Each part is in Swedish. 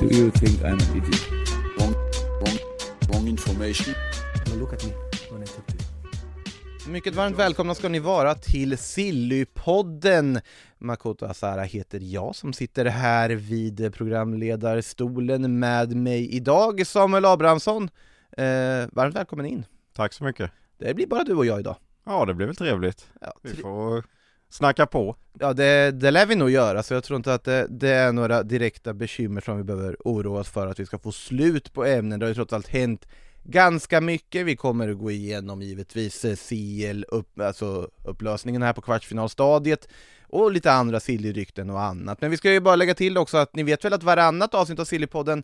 Do you think I'm an idiot? Wrong, wrong, wrong information. Now look at me when I talk to you. Mycket varmt välkomna ska ni vara till Sillypodden. Makoto Asara heter jag som sitter här vid programledarstolen med mig idag, Samuel Abrahamsson. Eh, varmt välkommen in. Tack så mycket. Det blir bara du och jag idag. Ja, det blir väl trevligt. Ja, Vi tri- får snacka på. ja det, det lär vi nog göra, så jag tror inte att det, det är några direkta bekymmer som vi behöver oroa oss för att vi ska få slut på ämnen. Det har ju trots allt hänt ganska mycket. Vi kommer att gå igenom givetvis eh, CL, upp, alltså upplösningen här på kvartsfinalstadiet och lite andra Silly-rykten och annat. Men vi ska ju bara lägga till också att ni vet väl att varannat avsnitt av Sillypodden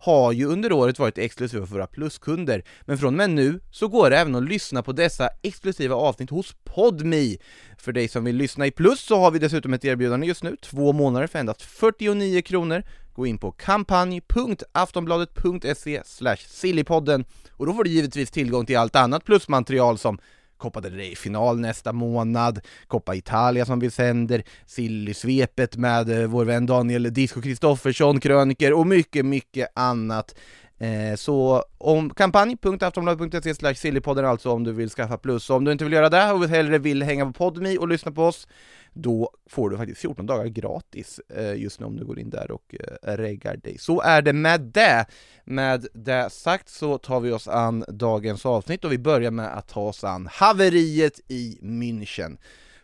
har ju under året varit exklusiva för våra pluskunder, men från och med nu så går det även att lyssna på dessa exklusiva avsnitt hos Podme. För dig som vill lyssna i plus så har vi dessutom ett erbjudande just nu, två månader för endast 49 kronor. Gå in på kampanj.aftonbladet.se sillypodden och då får du givetvis tillgång till allt annat plusmaterial som Coppa del Rey-final nästa månad, Coppa Italia som vi sänder, Silly-svepet med eh, vår vän Daniel Disco Kristoffersson, kröniker och mycket, mycket annat. Eh, så om kampanj.aftonbladet.se slash sillypodden alltså om du vill skaffa plus. Om du inte vill göra det och hellre vill hänga på Podmi och lyssna på oss, då får du faktiskt 14 dagar gratis eh, just nu om du går in där och eh, reggar dig. Så är det med det! Med det sagt så tar vi oss an dagens avsnitt och vi börjar med att ta oss an haveriet i München.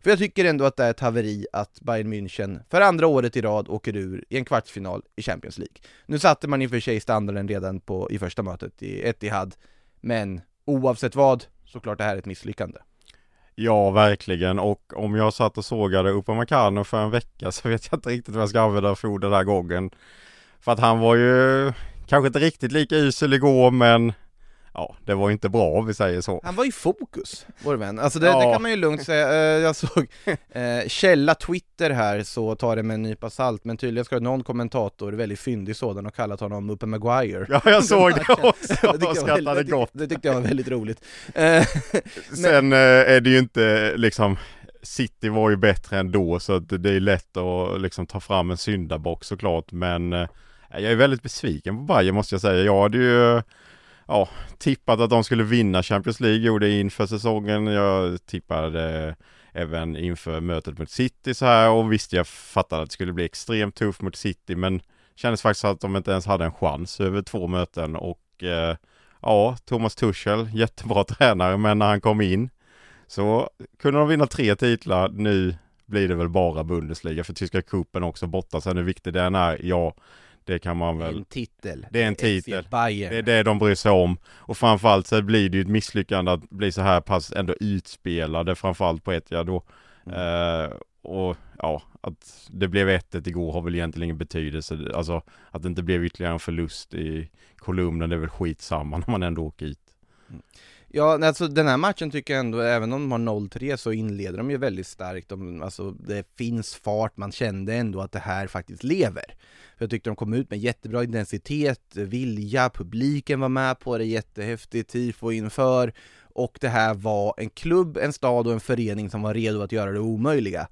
För jag tycker ändå att det är ett haveri att Bayern München för andra året i rad åker ur i en kvartsfinal i Champions League. Nu satte man i och för sig standarden redan på, i första mötet i Etihad, men oavsett vad, såklart det här är ett misslyckande. Ja, verkligen. Och om jag satt och sågade Upa Upamecano för en vecka så vet jag inte riktigt vad jag ska använda för ord den här gången. För att han var ju kanske inte riktigt lika usel igår, men ja, det var inte bra om vi säger så. Han var i fokus, vår vän. Alltså det, Ja. det kan man ju lugnt säga. Eh, Jag såg eh, källa Twitter här, så tar det med en nypa salt, men tydligen ska någon kommentator, väldigt fyndig sådan, och kallat honom Uppe Maguire. Ja, jag såg det också och skrattade gott. Det tyckte jag var väldigt roligt. Eh, Sen eh, är det ju inte liksom City var ju bättre ändå så att det är lätt att liksom ta fram en syndabock såklart men eh, jag är väldigt besviken på Bayern måste jag säga. Jag hade ju ja, tippat att de skulle vinna Champions League, gjorde inför säsongen. Jag tippade eh, även inför mötet mot City så här och visste jag fattade att det skulle bli extremt tufft mot City men kändes faktiskt att de inte ens hade en chans över två möten och eh, ja, Thomas Tuchel, jättebra tränare men när han kom in så kunde de vinna tre titlar. Nu blir det väl bara Bundesliga för tyska cupen också borta. Sen hur viktig den är, ja, det kan man väl en titel. Det är en titel. Bayern. det är det de bryr sig om. Och framförallt så blir det ju ett misslyckande att bli så här pass ändå utspelade framförallt på ett då. Eh, och ja, att det blev 1 igår har väl egentligen ingen betydelse. Alltså att det inte blev ytterligare en förlust i kolumnen, det är väl skitsamma när man ändå åker ut. Ja, alltså den här matchen tycker jag ändå, även om de har 0-3 så inleder de ju väldigt starkt. De, alltså, det finns fart, man kände ändå att det här faktiskt lever. För jag tyckte de kom ut med jättebra intensitet, vilja, publiken var med på det, jättehäftigt, tifo inför. Och det här var en klubb, en stad och en förening som var redo att göra det omöjliga.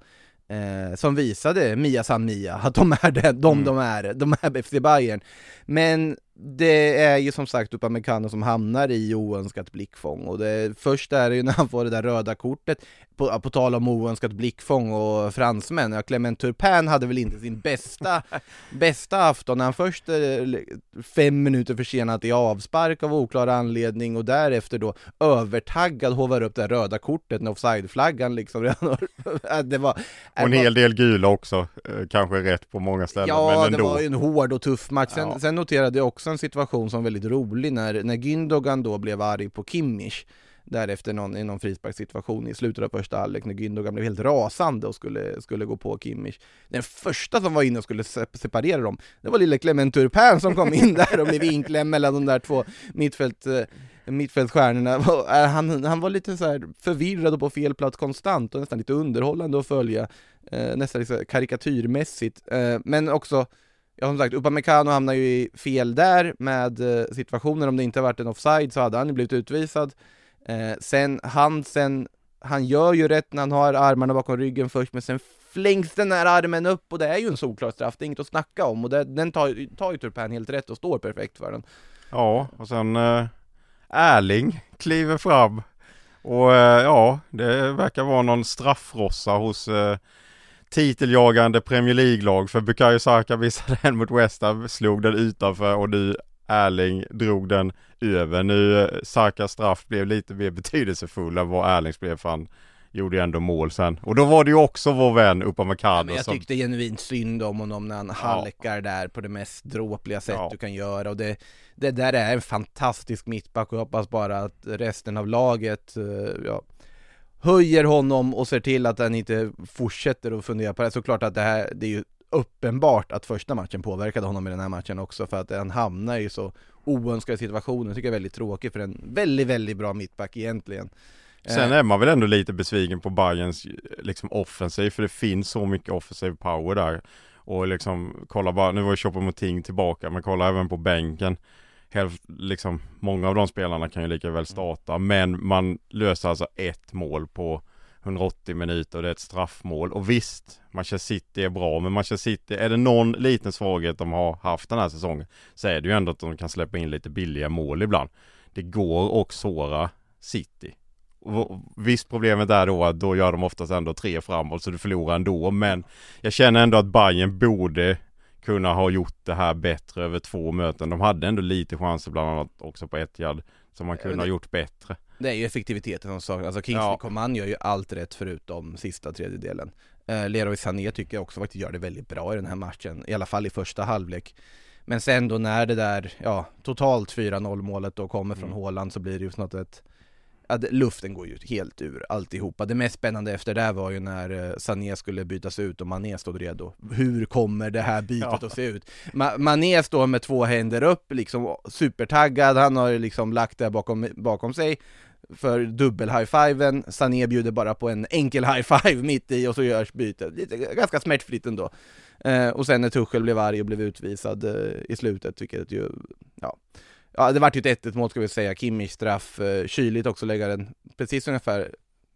Eh, som visade Mia San Mia att de är det, de, de är, de är FC Bayern. Men det är ju som sagt Upamecano som hamnar i oönskat blickfång och det, först är det ju när han får det där röda kortet, på, på tal om oönskat blickfång och fransmän, ja Clement Turpin hade väl inte sin bästa, bästa afton när han först eh, fem minuter försenat i avspark av oklar anledning och därefter då övertaggad hovar upp det röda kortet när offside-flaggan liksom redan det var Och en hel del gula också, eh, kanske rätt på många ställen Ja, men det ändå. var ju en hård och tuff match. Sen, Ja. sen noterade jag också en situation som var väldigt rolig när, när Gündogan då blev arg på Kimmich. därefter någon, i någon frisparkssituation i slutet av första halvlek när Gündogan blev helt rasande och skulle, skulle gå på Kimmich. Den första som var inne och skulle separera dem, det var lille Clement Turpin som kom in där och blev inklämd mellan de där två mittfält, mittfältstjärnorna. mittfältsstjärnorna. Eh, han, han var lite så här förvirrad och på fel plats konstant och nästan lite underhållande att följa, eh, nästan liksom karikatyrmässigt. Men också Ja som sagt, Upamecano hamnar ju i fel där med eh, situationen, om det inte varit en offside så hade han ju blivit utvisad. Eh, sen, han sen, han gör ju rätt när han har armarna bakom ryggen först, men sen flängs den här armen upp och det är ju en solklar straff, det är inget att snacka om och det, den tar, tar ju Turpin helt rätt och står perfekt för den. Ja, och sen eh, Erling kliver fram och eh, ja, det verkar vara någon straffrossa hos eh, titeljagande Premier League-lag för Bukayo Saka missade den mot West Ham, slog den utanför och nu Erling drog den över. Nu eh, Sakas straff blev lite mer betydelsefull än vad Erlings blev för han gjorde ju ändå mål sen. Och då var det ju också vår vän Upamecano Men jag som... tyckte genuint synd om honom när han halkar där på det mest dråpliga sätt Ja. du kan göra och det, det där är en fantastisk mittback och jag hoppas bara att resten av laget eh, ja, höjer honom och ser till att han inte fortsätter att fundera på det. Såklart att det här, det är ju uppenbart att första matchen påverkade honom i den här matchen också för att han hamnar i så oönskade situationer, tycker jag är väldigt tråkigt för en väldigt, väldigt bra mittback egentligen. Sen Eh, är man väl ändå lite besviken på Bayerns liksom offensiv för det finns så mycket offensiv power där. Och liksom kolla bara, nu var ju Choupo-Moting tillbaka men kolla även på bänken. Liksom, många av de spelarna kan ju lika väl starta men man löser alltså ett mål på 180 minuter och det är ett straffmål. Och visst, Manchester City är bra men Manchester City, är det någon liten svaghet de har haft den här säsongen så är det ju ändå att de kan släppa in lite billiga mål ibland. Det går att såra City. Och Visst problemet är då att då gör de oftast ändå tre framåt så du förlorar ändå men jag känner ändå att Bayern borde kunna ha gjort det här bättre över två möten. De hade ändå lite chanser bland annat också på ett yard som man kunde men ha gjort bättre. Det är ju effektiviteten som saknas, alltså Kingsley Ja. Coman gör ju allt rätt förutom sista tredjedelen eh, Leroy Sané tycker jag också faktiskt gör det väldigt bra i den här matchen, i alla fall i första halvlek Men sen då när det där, ja, totalt 4-0 målet då kommer från Mm. Haaland så blir det ju snart ett Ja, luften går ju helt ur alltihopa. Det mest spännande efter det var ju när eh, Sané skulle bytas ut och Mané stod redo. Hur kommer det här bytet Ja. att se ut? Ma- Mané står med två händer upp, liksom supertaggad, han har liksom lagt det bakom, bakom sig för dubbel high-fiven, Sané bjuder bara på en enkel high-five mitt i och så görs bytet. Ganska smärtfritt ändå. Eh, och sen när Tuchel blev arg och blev utvisad eh, i slutet, vilket ju, ja, ja det vart ju ett 1 mål ska vi säga, Kimmich straff, eh, kyligt också lägga den precis ungefär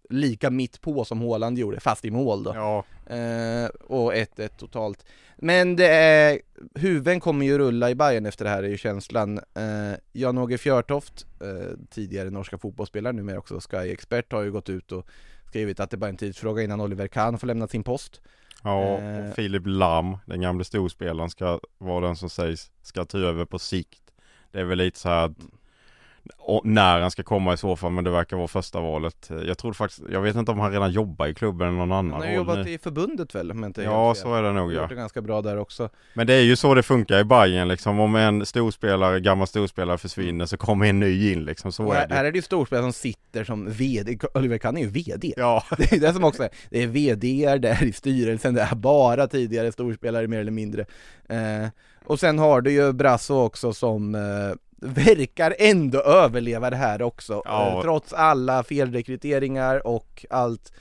lika mitt på som Haaland gjorde, fast i mål då. Ja, Eh, och 1-1 totalt. Men det är, huvuden kommer ju rulla i Bayern efter det här är ju känslan. Eh, Jan-Åge Fjörtoft, eh, tidigare norska fotbollsspelare, numera också Sky-expert, har ju gått ut och skrivit att det bara är en tidsfråga innan Oliver Kahn får lämna sin post. ja Eh. och Filip Lam, den gamle storspelaren, ska vara den som sägs ska ta över på sikt. Det är väl lite så här att och när han ska komma i så fall, men det verkar vara första valet. Jag tror faktiskt, jag vet inte om han redan jobbar i klubben eller någon annan Han har jobbat i förbundet väl, jag inte Ja, så är det nog ja. Det ganska bra där också. Men det är ju så det funkar i Bayern liksom. Om en storspelare, gammal storspelare försvinner så kommer en ny in liksom. Så Och är här, här det. är det ju storspelare som sitter som VD, Oliver Kahn är ju VD. Ja, Det är det som också är, det är VD det är i styrelsen, det är bara tidigare storspelare mer eller mindre. Eh, och sen har du ju Brasso också som eh, verkar ändå överleva det här också, Ja. eh, trots alla felrekryteringar och allt,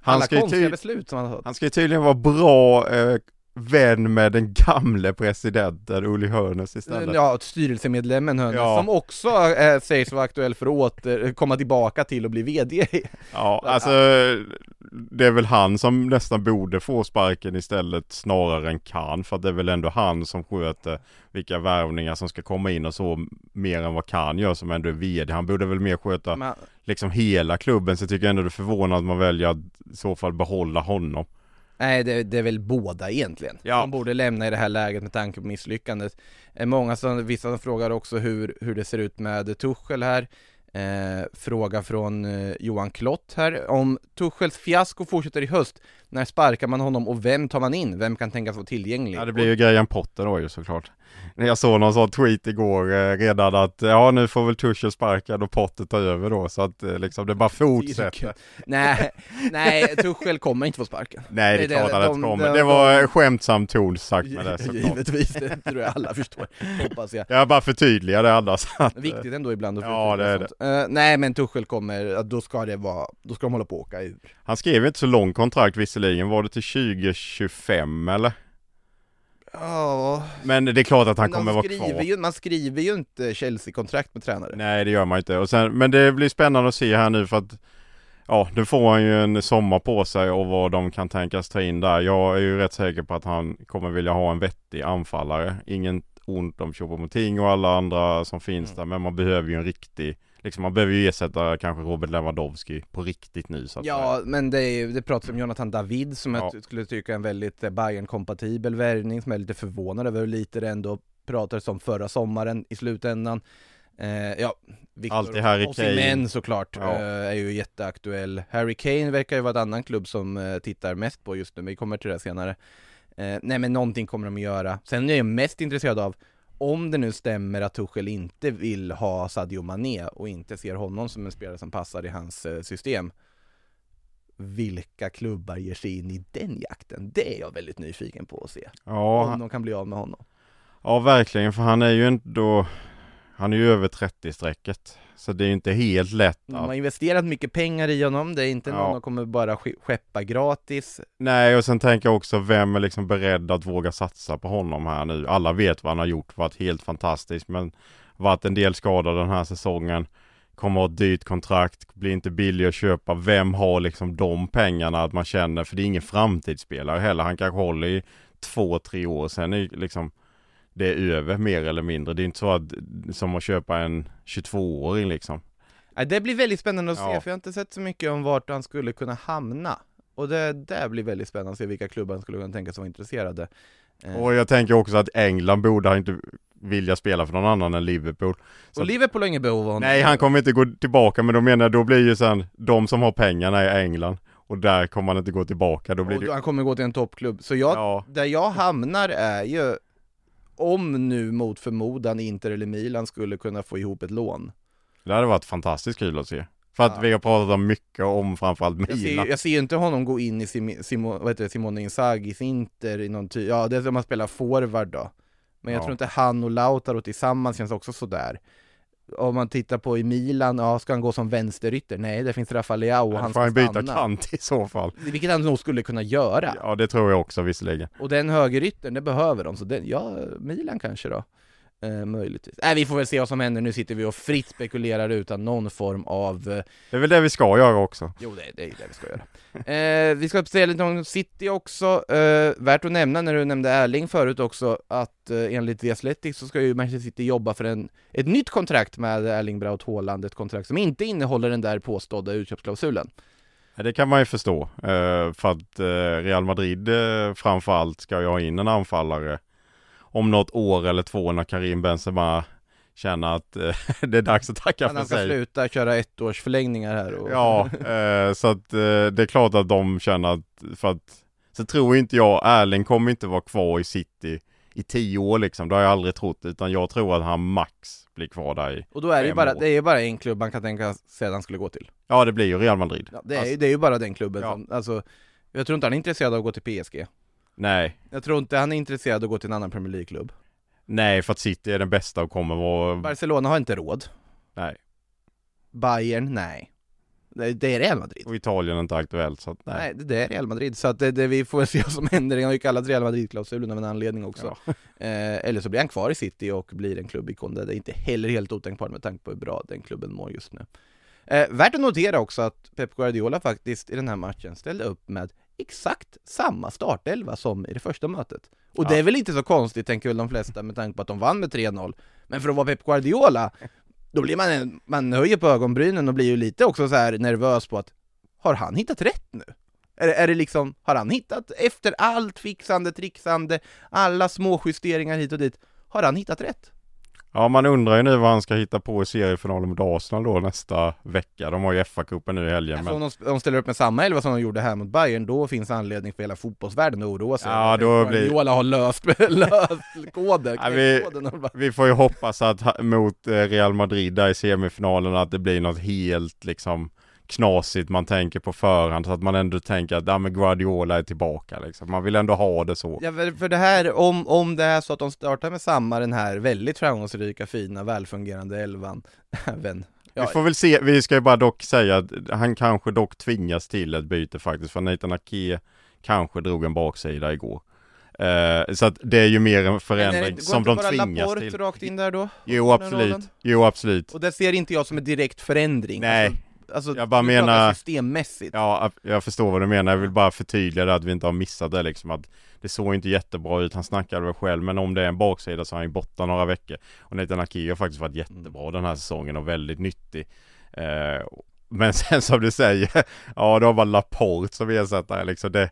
Han alla konstiga beslut som han har tagit. han ska ju tydligen vara bra eh, vän med den gamle presidenten Uli Hoeneß istället. Ja, styrelsemedlemmen Hönes, Ja. som också eh, sägs vara aktuell för att åter, komma tillbaka till och bli VD. Ja, alltså det är väl han som nästan borde få sparken istället snarare än kan för att det är väl ändå han som sköter vilka värvningar som ska komma in och så mer än vad kan gör som ändå är VD. Han borde väl mer sköta Men, liksom hela klubben så jag tycker ändå det är förvånande att man väljer att i så fall behålla honom. Nej, det, det är väl båda egentligen. Ja. De borde lämna i det här läget med tanke på misslyckandet. Eh, Många som, vissa som frågar också hur, hur det ser ut med Tuchel här. Eh, fråga från eh, Johan Klott här. Om Tuchels fiasko fortsätter i höst, när sparkar man honom och vem tar man in? Vem kan tänkas vara tillgänglig? Ja det blir ju grejen Potter då ju såklart. Jag såg någon sån tweet igår eh, redan att ja nu får väl Tuchel sparkad och Potter ta över då så att eh, liksom det bara fortsätter. nej, nej, Tuchel kommer inte få sparken. Nej det är Det- klart det- det de- inte kommer. de- Det var skämtsam ton sagt med det såklart. Givetvis, det tror jag alla förstår, hoppas jag. Jag bara förtydligar det annars. att, eh, Viktigt ändå ibland att Ja, förtydliga det är sånt. Eh, nej men Tuchel kommer, ja, då ska det vara, då ska de hålla på att åka ur. Han skrev inte så lång kontrakt visserligen, var det till 2025 eller? Ja, Men det är klart att han kommer vara kvar. Ju, man skriver ju inte Chelsea-kontrakt med tränare. Nej det gör man inte. Och sen, men det blir spännande att se här nu för att Ja, nu får han ju en sommar på sig och vad de kan tänkas ta in där. Jag är ju rätt säker på att han kommer vilja ha en vettig anfallare. Ingen ont om Choupo-Moting och alla andra som finns Mm. där, men man behöver ju en riktig Liksom man behöver ju ersätta kanske Robert Lewandowski på riktigt nu så att säga. Ja, men det, är, det pratas om Jonathan David som Ja. jag skulle tycka är en väldigt eh, Bayern-kompatibel värvning som är lite förvånad över hur lite det ändå pratades om förra sommaren i slutändan. Eh, ja, Victor Alltid Harry Kane. såklart Ja. eh, är ju jätteaktuell. Harry Kane verkar ju vara en annan klubb som eh, tittar mest på just nu, men vi kommer till det senare. Eh, nej men någonting kommer de att göra. Sen är jag mest intresserad av om det nu stämmer att Tuchel inte vill ha Sadio Mané och inte ser honom som en spelare som passar i hans eh, system vilka klubbar ger sig in i den jakten? Det är jag väldigt nyfiken på att se. Ja, Om de kan bli av med honom. ja verkligen för han är ju ändå Han är ju över 30-strecket. Så det är ju inte helt lätt De att har investerat mycket pengar i honom, det är inte Ja. någon som kommer bara ske- skeppa gratis. Nej och sen tänker jag också vem är liksom beredd att våga satsa på honom här nu? Alla vet vad han har gjort, varit helt fantastiskt men varit en del skadad den här säsongen. Kommer ha ett dyrt kontrakt, blir inte billig att köpa. Vem har liksom de pengarna att man känner, för det är ingen framtidsspelare heller. Han kanske håller i två, tre år sen är liksom det är över mer eller mindre. Det är inte så att som att köpa en 22-åring liksom. Det blir väldigt spännande att se, Ja. för jag har inte sett så mycket om vart han skulle kunna hamna. Och det där blir väldigt spännande att se vilka klubbar han skulle kunna tänka sig vara intresserade. Eh, Och jag tänker också att England borde han inte vilja spela för någon annan än Liverpool. Så och Liverpool har inget behov av honom. Nej, han kommer inte gå tillbaka, men då menar jag, då blir ju sen de som har pengarna i England och där kommer han inte gå tillbaka, då blir och det han kommer gå till en toppklubb. Så jag, Ja, där jag hamnar är ju om nu mot förmodan Inter eller Milan skulle kunna få ihop ett lån. det hade varit fantastiskt kul att se. För att Ja. vi har pratat om mycket om framförallt Jag ser, Milan. jag ser inte honom gå in i Sim, Simo, vad heter det, Simone Inzagis Inter i någon ty- ja det är som att spela forward då. Men jag Ja. tror inte han och Lautaro tillsammans känns också sådär. Om man tittar på i Milan, ja ska han gå som vänsterytter? Nej, det finns Rafael Leao och Han han får han ska byta stanna. kant i så fall. Vilket han nog skulle kunna göra. Ja, det tror jag också visserligen. Och den högeryttern, det behöver de, så den, ja, Milan kanske då. Eh, möjligtvis. Nej, vi får väl se vad som händer, nu sitter vi och fritt spekulerar utan någon form av eh, Det är väl det vi ska göra också. Jo, det, det är det vi ska göra. Eh, vi ska säga lite om City också. Eh, värt att nämna när du nämnde Erling förut också att eh, enligt The Athletic så ska ju Manchester City jobba för en, ett nytt kontrakt med Erling Braut Haaland, ett kontrakt som inte innehåller den där påstådda utköpsklausulen. Det kan man ju förstå. eh, För att eh, Real Madrid framförallt ska ju ha in en anfallare om något år eller två när Karim Benzema känner att eh, det är dags att tacka Att för han ska sig. sluta köra ettårsförlängningar här och... Ja, eh, så att eh, det är klart att de känner att, för att, så tror inte jag, Erling kommer inte vara kvar i City i tio år liksom, det har jag aldrig trott, utan jag tror att han max blir kvar där i, Och då är det ju bara, år. det är ju bara en klubb man kan tänka sig att han skulle gå till. ja det blir ju Real Madrid. Ja, det, är, ju- Alltså, det är ju bara den klubben Ja. som, alltså, jag tror inte han är intresserad av att gå till PSG. Nej, Jag tror inte han är intresserad av att gå till en annan Premier League-klubb. nej för att City är den bästa och kommer vara, Barcelona har inte råd. nej, Bayern, nej. Det, det är Real Madrid. och Italien är inte aktuellt så att nej. Nej, det, är Real Madrid, så att det, det, vi får väl se vad som händer. Den har ju kallats Real Madrid-klausulen av en anledning också. Ja. Eh, eller så blir han kvar i City och blir en klubbikon. Det är inte heller helt otänkbart med tanke på hur bra den klubben mår just nu. Eh, värt att notera också att Pep Guardiola faktiskt i den här matchen ställde upp med exakt samma startelva som i det första mötet. Och det Ja. är väl inte så konstigt, tänker väl de flesta, med tanke på att de vann med 3-0. Men för att vara Pep Guardiola, då blir man, man höjer på ögonbrynen och blir ju lite också så här nervös på att har han hittat rätt nu? Är det, är det liksom, har han hittat, efter allt fixande, trixande, alla små justeringar hit och dit, har han hittat rätt? Ja man undrar ju nu vad han ska hitta på i seriefinalen mot Arsenal då nästa vecka. De har ju FA-cupen nu i helgen. Alltså, Men... om de, de ställer upp med samma elva som de gjorde här mot Bayern, då finns anledning för hela fotbollsvärlden att oroa sig. Ja, då blir- Guardiola har löst, löst koden, Ja, vi- bara- Vi får ju hoppas att mot eh, Real Madrid där i semifinalen att det blir något helt liksom knasigt man tänker på förhand så att man ändå tänker att ja, men Guardiola är tillbaka liksom. Man vill ändå ha det så. Ja, för, det här, om, om det är så att de startar med samma den här väldigt framgångsrika, fina, välfungerande elvan, även Ja, Vi får väl se, vi ska ju bara dock säga att han kanske dock tvingas till ett byte faktiskt för Nathan Ake kanske drog en baksida igår. Eh, så att det är ju mer en är det förändring inte- går som inte de bara tvingas Laporte till. rakt in där då? Jo absolut, jo absolut. Och det ser inte jag som en direkt förändring. Nej. Alltså, alltså Jag bara menar- systemmässigt. Ja, jag förstår vad du menar. Jag vill bara förtydliga det att vi inte har missat det liksom att det såg inte jättebra ut. Han snackade väl själv, men om det är en baksida så är han ju borta några veckor. Och Nathan Ake har faktiskt varit jättebra den här säsongen och väldigt nyttig. Eh, men sen som du säger, ja då har man Laporte som ersättare liksom. Det,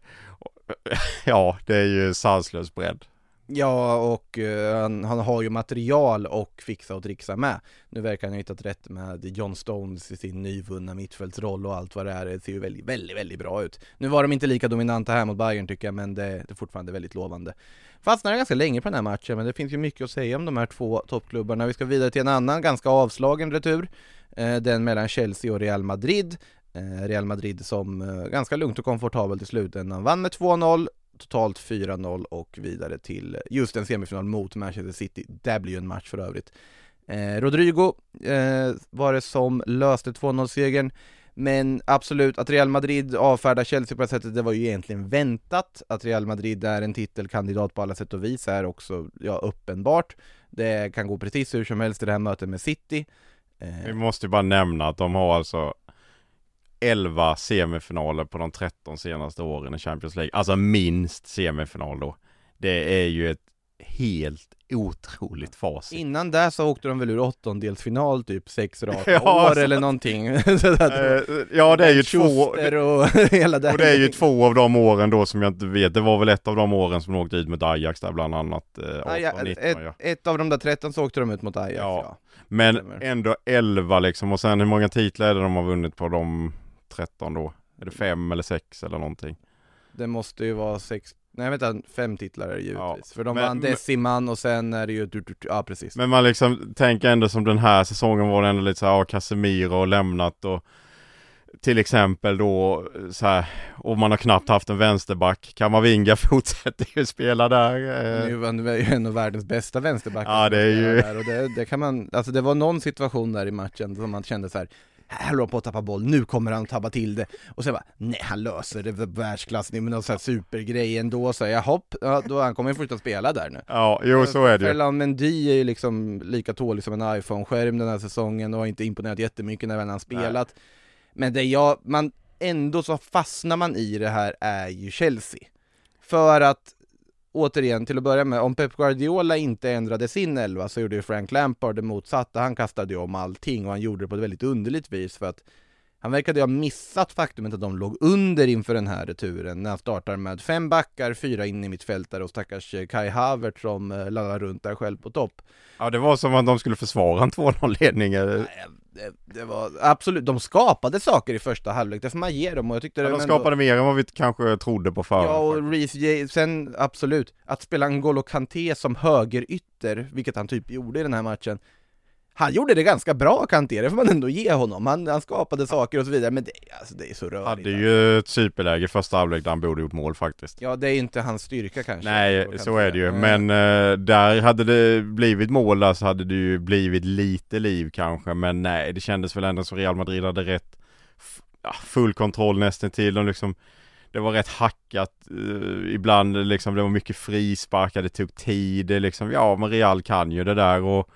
ja, det är ju sanslös bredd. Ja, och uh, han, han har ju material och fixa och trixa med. Nu verkar han ha hittat rätt med John Stones i sin nyvunna mittfältsroll och allt vad det är. Det ser ju väldigt, väldigt, väldigt bra ut. Nu var de inte lika dominanta här mot Bayern tycker jag, men det, det är fortfarande väldigt lovande. Fastnade ganska länge på den här matchen, men det finns ju mycket att säga om de här två toppklubbarna. Vi ska vidare till en annan ganska avslagen retur. Uh, den mellan Chelsea och Real Madrid. Eh, Real Madrid som ganska lugnt och komfortabelt i slutändan vann med 2-0 totalt 4-0 och vidare till just en semifinal mot Manchester City. Det blir ju en match för övrigt. Eh, Rodrigo eh, var det som löste 2-0-segern, men absolut att Real Madrid avfärdar Chelsea på det sättet, det var ju egentligen väntat. Att Real Madrid är en titelkandidat på alla sätt och vis är också, ja, uppenbart. Det kan gå precis hur som helst i det här mötet med City. Eh, Vi måste ju bara nämna att de har alltså 11 semifinaler på de 13 senaste åren i Champions League. Alltså minst semifinal då. Det är ju ett helt otroligt facit. Innan det så åkte de väl ur åttondelsfinal typ sex raka Ja, år så- eller någonting. Eh, ja det är ju två, Schuster och hela det och det är ju två av de åren då som jag inte vet. Det var väl ett av de åren som de åkte ut mot Ajax där bland annat. Eh, 18, Ja, ja, 19 ett, ja. ett av de där 13 så åkte de ut mot Ajax Ja. ja. Men ändå 11 liksom. Och sen hur många titlar är det de har vunnit på de 13 då? Är det fem eller sex eller någonting? Det måste ju vara sex, nej vänta, fem titlar är det givetvis. Ja, För de men- vann Deciman och sen är det ju, ja precis. Men man liksom tänker ändå som den här säsongen var det ändå lite så här, ja, Casemiro har lämnat och till exempel då så här, och man har knappt haft en vänsterback. Kamavinga fortsätter ju spela där. eh. Nu han ju en av världens bästa vänsterbackar Ja, det är ju- där, och det, det kan man, alltså det var någon situation där i matchen som man kände så här. Här håller han på att tappa boll, nu kommer han tabba till det. Och sen bara, nej han löser det, världsklass, är någon sån här supergrej ändå. Så jag hopp, ja, då han kommer ju fortsätta spela där nu. Ja, jo så är det ju. Ferland Mendy är ju liksom lika tålig som en iPhone-skärm den här säsongen och har inte imponerat jättemycket när han spelat. Men det jag, man, ändå så fastnar man i det här är ju Chelsea. För att återigen, till att börja med, om Pep Guardiola inte ändrade sin elva så gjorde ju Frank Lampard det motsatta. Han kastade ju om allting och han gjorde det på ett väldigt underligt vis för att han verkade ha missat faktumet att de låg under inför den här returen när han startar med fem backar, fyra in i mittfältare och stackars eh, Kai Havertz som eh, laddar runt där själv på topp. Ja det var som att de skulle försvara en 2-0 ledning. eh. Nej, Det, det var absolut, de skapade saker i första halvlek, det får man ge dem och jag tyckte Ja, de var ändå- skapade mer än vad vi kanske trodde på förhand. Ja, och Reece sen absolut, att spela N'Golo Kanté som högerytter, vilket han typ gjorde i den här matchen Han gjorde det ganska bra Kanté, det får man ändå ge honom, han, han skapade saker och så vidare, men det, alltså, det är så rörigt Hade ju ett superläge i första halvlek där han borde gjort mål faktiskt. Ja, det är inte hans styrka kanske Nej, så är det ju. Men eh, där hade det blivit mål där så hade det ju blivit lite liv kanske. Men nej, det kändes väl ändå som Real Madrid hade rätt ja, full kontroll nästan till. De liksom, det var rätt hackat eh, ibland liksom. Det var mycket frisparkar, det tog tid. Det liksom, ja men Real kan ju det där och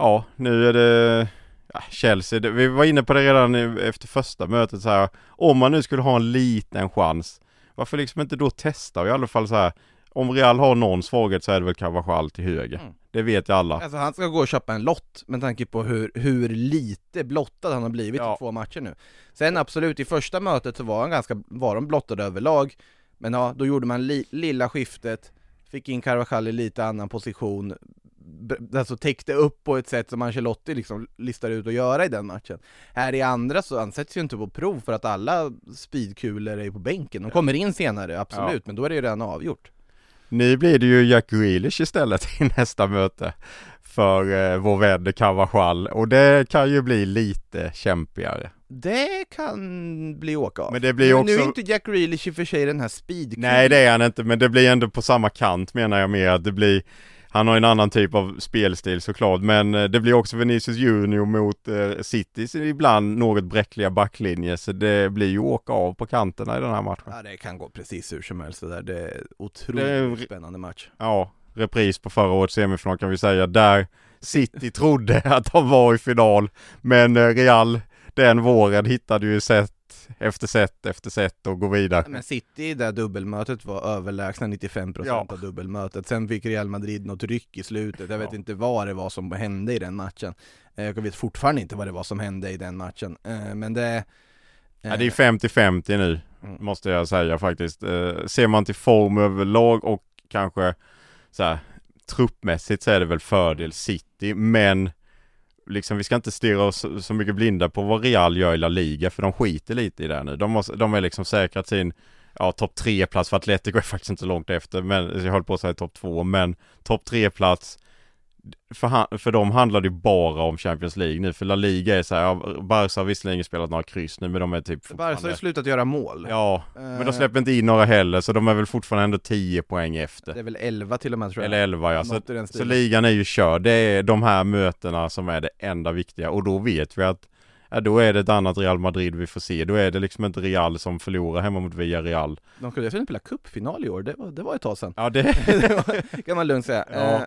ja, nu är det ja, Chelsea. Vi var inne på det redan efter första mötet så här. Om man nu skulle ha en liten chans varför liksom inte då testa och i alla fall så här Om Real har någon svaghet så är det väl Carvajal till höger Mm. Det vet ju alla Alltså han ska gå och köpa en lott med tanke på hur, hur lite blottad han har blivit Ja. i två matcher nu Sen absolut, i första mötet så var han ganska, var de blottade överlag Men ja, då gjorde man li, lilla skiftet Fick in Carvajal i lite annan position alltså täckte upp på ett sätt som Ancelotti liksom listar ut att göra i den matchen. Här i andra så ansätts ju inte på prov för att alla speedkulor är på bänken. De kommer in senare, absolut, men då är det ju redan avgjort. Nu blir det ju Jack Grealish istället i nästa möte för eh, vår vän Cavachal och det kan ju bli lite kämpigare. Det kan bli åka av. Men det blir Nu är också- inte Jack Grealish i och för sig den här speedkulan. Nej det är han inte men det blir ändå på samma kant menar jag med att det blir Han har en annan typ av spelstil såklart men eh, det blir också Vinicius Junior mot eh, Citys ibland något bräckliga backlinje så det blir ju åka av på kanterna i den här matchen. Ja, det kan gå precis hur som helst det där. Det är otroligt Det är- spännande match. Ja, repris på förra årets semifinal kan vi säga där City trodde att de var i final men eh, Real den våren hittade ju sätt efter sätt efter sätt och gå vidare. Men City i det där dubbelmötet var överlägsna 95% Ja. av dubbelmötet. Sen fick Real Madrid något ryck i slutet. Jag vet Ja. inte vad det var som hände i den matchen. Eh, Jag vet fortfarande inte vad det var som hände i den matchen. Eh, Men det... Ja, det är 50-50 nu, Mm. måste jag säga faktiskt. Eh, ser man till form överlag och kanske så här, truppmässigt så är det väl fördel City, men liksom vi ska inte stirra oss så mycket blinda på vad Real gör i La Liga, för de skiter lite i det nu. De, måste, de är liksom säkrat sin Ja, topp tre plats för Atletico är faktiskt inte långt efter, men jag höll på att säga topp två, men topp tre plats för, han, för dem handlar det ju bara om Champions League nu, för La Liga är så här, ja, Barca har visserligen spelat några kryss nu, men de är typ Barca har ju fortfarande slutat göra mål. Ja, men Eh, de släpper inte in några heller, så de är väl fortfarande ändå 10 poäng Det efter. är väl 11 till och med tror jag. Eller 11 ja, så, så ligan är ju körd. Det är de här mötena som är det enda viktiga och då vet vi att Ja, då är det ett annat Real Madrid vi får se. Då är det liksom inte Real som förlorar hemma mot Villarreal. De skulle dessutom spela cupfinal i år, det var, det var ett tag sedan. Ja, det... det var, kan man lugnt säga. Ja.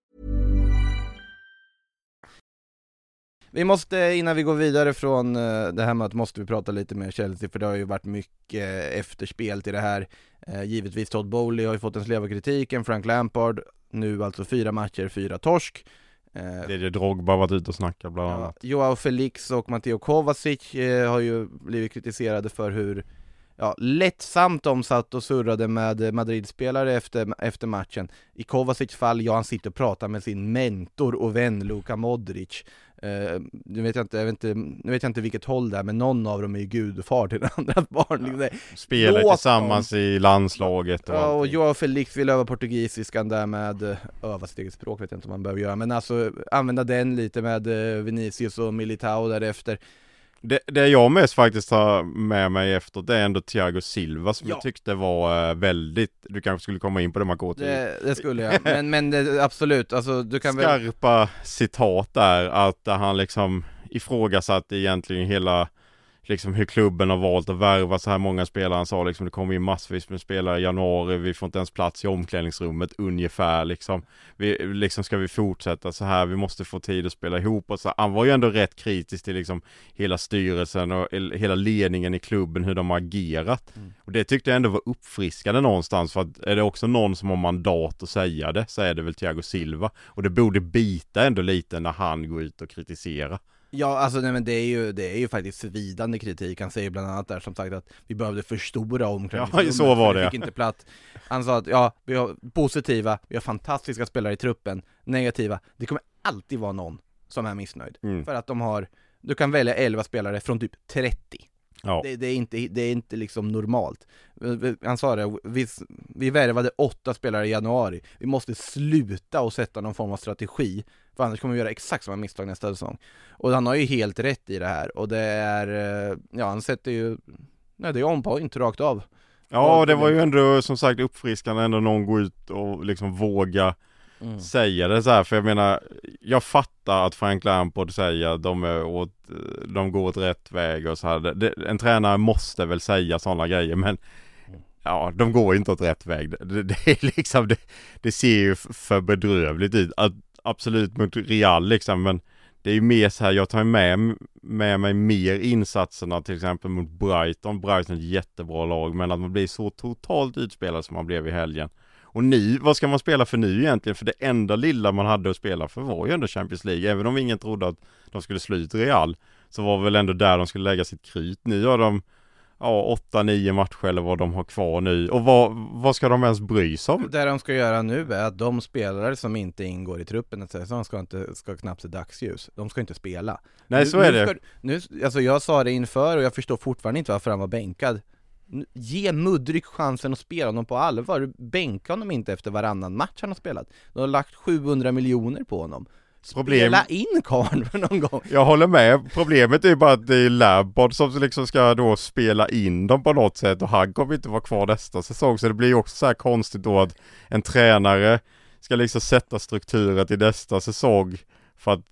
Vi måste, innan vi går vidare från eh, det här mötet, måste vi prata lite med Chelsea, för det har ju varit mycket efterspel till det här. Eh, Givetvis Todd Bowley har ju fått en slev av kritiken, Frank Lampard, nu alltså fyra matcher, fyra torsk. Eh, Det är det Drogba varit ute och snackat bland Ja, annat. Joao Felix och Matteo Kovacic eh, har ju blivit kritiserade för hur ja, lättsamt de satt och surrade med Madrid-spelare efter, efter matchen. I Kovacics fall, ja han sitter och pratar med sin mentor och vän Luka Modric. Eh, nu, vet jag inte, jag vet inte, nu vet jag inte vilket håll det är, men någon av dem är ju gudfar till den andras barn. Liksom det. Spelar Låt tillsammans i landslaget och Ja, och allting. Joao Felix vill öva portugisiskan där med, eh, öva sitt eget språk vet jag inte om man behöver göra, men alltså använda den lite med eh, Vinicius och Militao därefter. Det, det jag mest faktiskt har med mig efter det är ändå Thiago Silva som Ja. jag tyckte var eh, väldigt, du kanske skulle komma in på det Makoto. Det, det skulle jag, men, men det, absolut, alltså du kan väl... skarpa citat där att han liksom ifrågasatte egentligen hela liksom hur klubben har valt att värva så här många spelare. Han sa liksom det kommer in massvis med spelare i januari, vi får inte ens plats i omklädningsrummet ungefär liksom. Vi, liksom ska vi fortsätta så här, vi måste få tid att spela ihop och så. Han var ju ändå rätt kritisk till liksom hela styrelsen och el- hela ledningen i klubben, hur de har agerat. Och det tyckte jag ändå var uppfriskande någonstans för att är det också någon som har mandat att säga det så är det väl Thiago Silva. Och det borde bita ändå lite när han går ut och kritiserar. Ja, alltså nej, men det är ju, det är ju faktiskt svidande kritik. Han säger bland annat där som sagt att vi behövde förstora omklädningsrummet. Ja, så var det. fick inte plats. Han sa att ja, vi har positiva, vi har fantastiska spelare i truppen. Negativa, det kommer alltid vara någon som är missnöjd. Mm. För att de har, du kan välja 11 spelare från typ 30. Ja. Det, det, är inte, det är inte liksom normalt. Han sa det, vi, vi värvade åtta spelare i januari. Vi måste sluta och sätta någon form av strategi, för annars kommer vi göra exakt samma misstag nästa säsong. Och han har ju helt rätt i det här, och det är, eh, ja han sätter ju, nej det är on point rakt av. Ja, det var ju ändå som sagt uppfriskande ändå någon gå ut och liksom våga Mm. säga det så här. För jag menar, jag fattar att Frank Lampard säger att de, är åt, de går åt rätt väg och så här. Det, det, en tränare måste väl säga sådana grejer men Ja, de går inte åt rätt väg. Det, det är liksom, det, det ser ju för bedrövligt ut. Att, absolut mot Real liksom, men det är ju mer så här, jag tar med, med mig mer insatserna till exempel mot Brighton. Brighton är ett jättebra lag, men att man blir så totalt utspelad som man blev i helgen. Och nu, vad ska man spela för nu egentligen? För det enda lilla man hade att spela för var ju ändå Champions League. Även om ingen trodde att de skulle slå ut Real, så var väl ändå där de skulle lägga sitt krut. Nu har de ja, åtta, nio matcher eller vad de har kvar nu. Och vad, vad ska de ens bry sig om? Det de ska göra nu är att de spelare som inte ingår i truppen etc. så ska, inte, ska knappt se dagsljus. De ska inte spela. Nej, nu, så är nu det. Ska, nu, alltså jag sa det inför och jag förstår fortfarande inte varför han var bänkad. Ge Mudryk chansen att spela honom på allvar. Bänka honom inte efter varannan match han har spelat. De har lagt 700 miljoner på honom. Problem- Spela in karln för någon gång. Jag håller med. Problemet är bara att det är Lampard som liksom ska då spela in dem på något sätt och han kommer inte vara kvar nästa säsong. Så det blir också så här konstigt då att en tränare ska liksom sätta strukturer till nästa säsong för att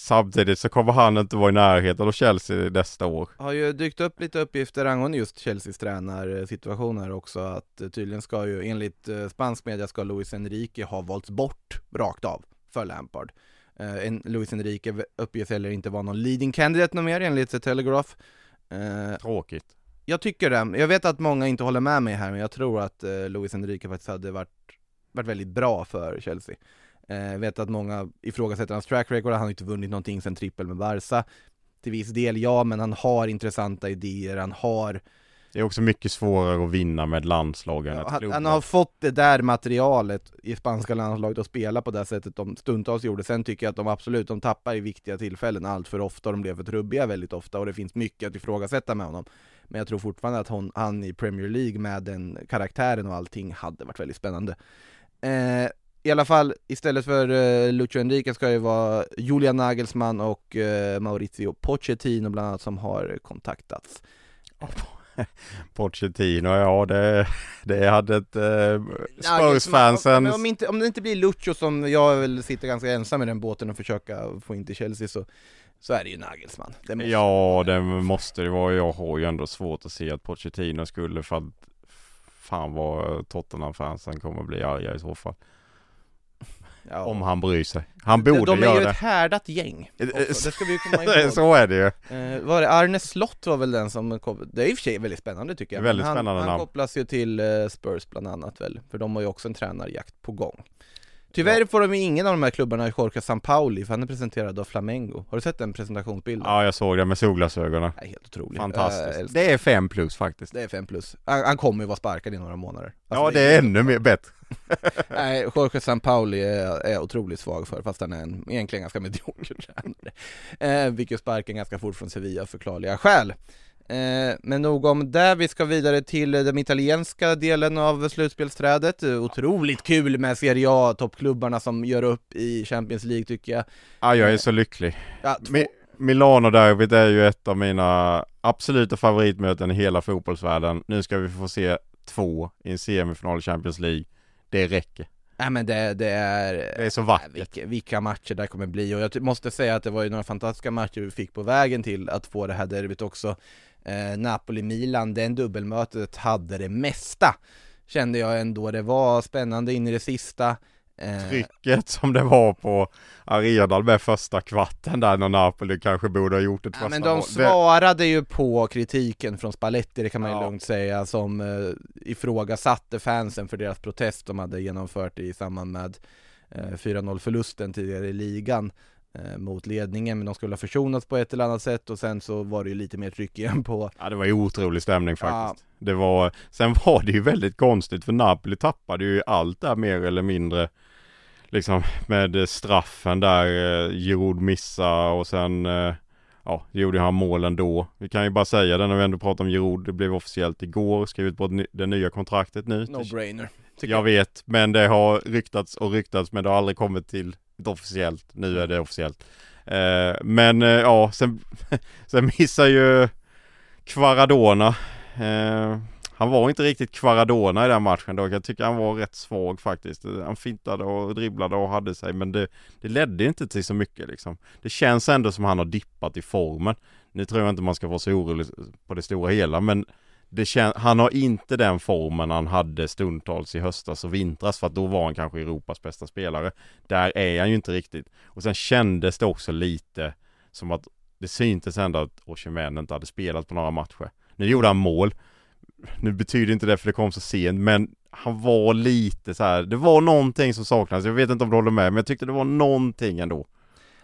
samtidigt så kommer han inte vara i närheten av Chelsea nästa år. har ju dykt upp lite uppgifter angående just Chelseas tränarsituationer också att tydligen ska ju enligt eh, spansk media ska Luis Enrique ha valts bort rakt av för Lampard. Eh, en, Luis Enrique uppges heller inte vara någon leading candidate någon mer enligt The Telegraph. Eh, Tråkigt. jag tycker det. Jag vet att många inte håller med mig här men jag tror att eh, Luis Enrique faktiskt hade varit, varit väldigt bra för Chelsea. Eh, vet att många ifrågasätter hans track record, han har inte vunnit någonting sen trippel med Barca. Till viss del ja, men han har intressanta idéer, han har, Det är också mycket svårare att vinna med landslagen. ett han, han har fått det där materialet i spanska landslaget att spela på det sättet de stundtals gjorde. Sen tycker jag att de absolut, de tappar i viktiga tillfällen allt för ofta de blev för trubbiga väldigt ofta och det finns mycket att ifrågasätta med honom. Men jag tror fortfarande att hon, han i Premier League med den karaktären och allting hade varit väldigt spännande. Eh, I alla fall, istället för eh, Lucho Enrique ska det vara Julian Nagelsmann och eh, Maurizio Pochettino bland annat som har kontaktats. Pochettino, ja det, det hade ett eh, Spurs-fansen om, inte, om det inte blir Lucho som jag väl sitter ganska ensam i den båten och försöka få in till Chelsea så, så är det ju Nagelsmann. Det måste Ja, det måste det vara. Jag har ju ändå svårt att se att Pochettino skulle för att fan vad Tottenham-fansen kommer bli arga i så fall. Ja. Om han bryr sig. Han borde De är göra ju det. ett härdat gäng. Eh, också. Det ska vi ju komma ihåg. så är det ju. Eh, var det Arne Slott var väl den som kom, det är i och för sig väldigt spännande tycker jag. Väldigt han, spännande han namn. kopplas ju till eh, Spurs bland annat väl, för de har ju också en tränarjakt på gång. Tyvärr får de ju ingen av de här klubbarna i Jorge Sampaoli, för han är presenterad av Flamengo. Har du sett den presentationsbilden? Ja, jag såg det med solglasögonen. Det är helt otroligt. Fantastiskt. Det är fem plus faktiskt. det är 5 plus. Han, han kommer ju vara sparkad i några månader. Alltså, ja, det är ännu mer bättre. Nej, Jorge Sampaoli är, är otroligt svag för, fast han är en egentligen ganska medioker tränare. Eh, vilket sparken ganska fort från Sevilla förklarliga skäl. Eh, men nog om det, vi ska vidare till den italienska delen av slutspelsträdet. Eh, Otroligt kul med Serie A, toppklubbarna som gör upp i Champions League tycker jag. Ja, jag är så lycklig. Ja, två, Mi- Milano-derbyt är ju ett av mina absoluta favoritmöten i hela fotbollsvärlden. Nu ska vi få se två i en semifinal i Champions League. Det räcker. nej men det, det är... Det är så Nej, vackert. vilka, vilka matcher det kommer bli och jag måste säga att det var ju några fantastiska matcher vi fick på vägen till att få det här derbyt också eh, Napoli-Milan, den dubbelmötet hade det mesta Kände jag ändå, det var spännande in i det sista eh, Trycket som det var på arenan med första kvarten där när Napoli kanske borde ha gjort ett Ja, första men de mål. Svarade ju på kritiken från Spalletti, det kan man ju Ja. lugnt säga, som eh, ifrågasatte fansen för deras protest de hade genomfört i samband med eh, 4-0 förlusten tidigare i ligan eh, mot ledningen, men de skulle ha försonats på ett eller annat sätt och sen så var det ju lite mer tryck igen på Ja det var ju otrolig stämning faktiskt. Det var, sen var det ju väldigt konstigt för Napoli tappade ju allt där mer eller mindre. Liksom med straffen där, eh, Giroud missa och sen eh, ja, gjorde han målen då. Vi kan ju bara säga det när vi ändå pratar om Giroud. Det blev officiellt igår, skrivit på det nya kontraktet nu. No-brainer. tycker Jag vet, men det har ryktats och ryktats men det har aldrig kommit till inte officiellt. Nu är det officiellt. Eh, men eh, ja, sen, sen missar ju Kvaradona. Eh, han var inte riktigt Kvaradona i den matchen då. Jag tycker han var rätt svag faktiskt. Han fintade och dribblade och hade sig men det, det ledde inte till så mycket liksom. Det känns ändå som han har dippat i formen. Nu tror jag inte man ska vara så orolig på det stora hela men kän- han har inte den formen han hade stundtals i höstas och vintras för att då var han kanske Europas bästa spelare. Där är han ju inte riktigt. Och sen kändes det också lite som att det syntes ändå att Osimhen inte hade spelat på några matcher. Nu gjorde han mål. Nu betyder inte det för det kom så sent men han var lite så här. det var någonting som saknades. Jag vet inte om du håller med men jag tyckte det var någonting ändå.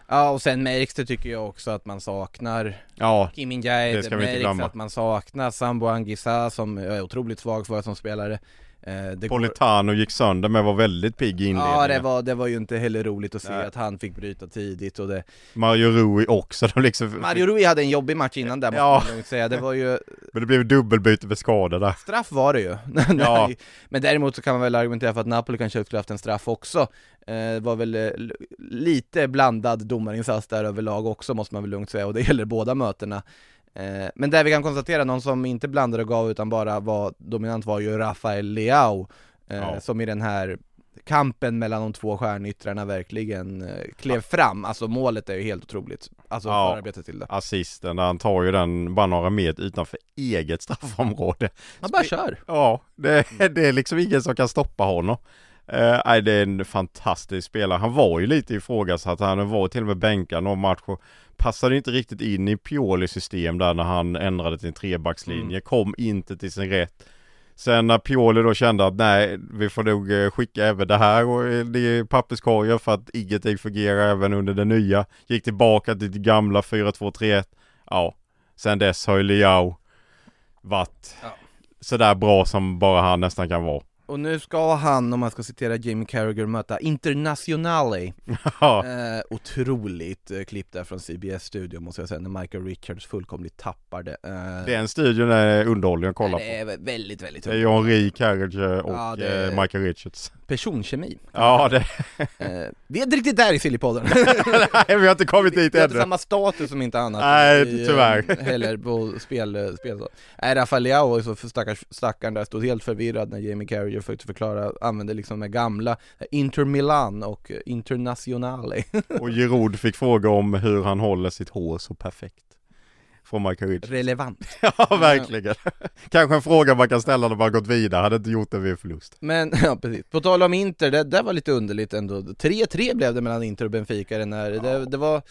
Ja och sen märks det tycker jag också att man saknar Ja, Kim min Jae, Det ska vi inte glömma. att man saknar Sambo Anguissa som jag är otroligt svag för som spelare eh, det går- Politano gick sönder men var väldigt pigg i inledningen. Ja det var, det var ju inte heller roligt att se Nej. att han fick bryta tidigt och det Mario Rui också. De liksom, Mario Rui hade en jobbig match innan där måste Ja. man lugnt säga, det var ju Men det blev dubbelbyte för skador där. Straff var det ju, Ja. Men däremot så kan man väl argumentera för att Napoli kanske skulle haft en straff också Det var väl eh, lite blandad domarinsats där överlag också måste man väl lugnt säga och det gäller båda mötena eh, Men där vi kan konstatera, någon som inte blandade och gav utan bara var dominant var ju Rafael Leao eh, Ja. Som i den här kampen mellan de två stjärnyttrarna verkligen eh, klev fram, alltså målet är ju helt otroligt Alltså Ja. förarbetet till det Assisten, han tar ju den bara några meter utanför eget straffområde. Han bara kör! Ja, det, det är liksom ingen som kan stoppa honom. Eh, nej, det är en fantastisk spelare. Han var ju lite ifrågasatt. Han var till och med bänkad någon match och passade inte riktigt in i Piolis system där när han ändrade till en trebackslinje. Kom inte till sin rätt. Sen när Pioli då kände att nej, vi får nog eh, skicka även det här och eh, det är papperskorgar för att ingenting fungerar även under det nya. Gick tillbaka till det gamla 4-2-3-1. Ja, sen dess har ju Leao varit Ja. sådär bra som bara han nästan kan vara. Och nu ska han, om man ska citera Jamie Carragher, möta Internazionale Ja, eh, Otroligt eh, klipp där från CBS-studion måste jag säga, när Michael Richards fullkomligt tappar det eh, den studion är underhållning att kolla Det på. är väldigt, väldigt Det är John Rie, Carriage och Ja, det- eh, Michael Richards. Personkemi Ja, det... eh, Vi är inte riktigt där i Sillypodden nej, vi har inte kommit dit Vi har inte ännu. samma status som inte annat Nej, i, eh, tyvärr. Heller på spel, eh, spel så. Nej, Rafael Leao, så stackars, stackaren där, stod helt förvirrad när Jamie Carragher försökte förklara, använde liksom de gamla Inter Milan och Internazionale Och Giroud fick fråga om hur han håller sitt hår så perfekt. Från Michael Richards. Relevant Ja, verkligen. Kanske en fråga man kan ställa när man gått vidare, hade inte gjort det vid förlust. Men, ja precis. På tal om Inter, det där var lite underligt ändå 3-3 blev det mellan Inter och Benfica den här, det, det var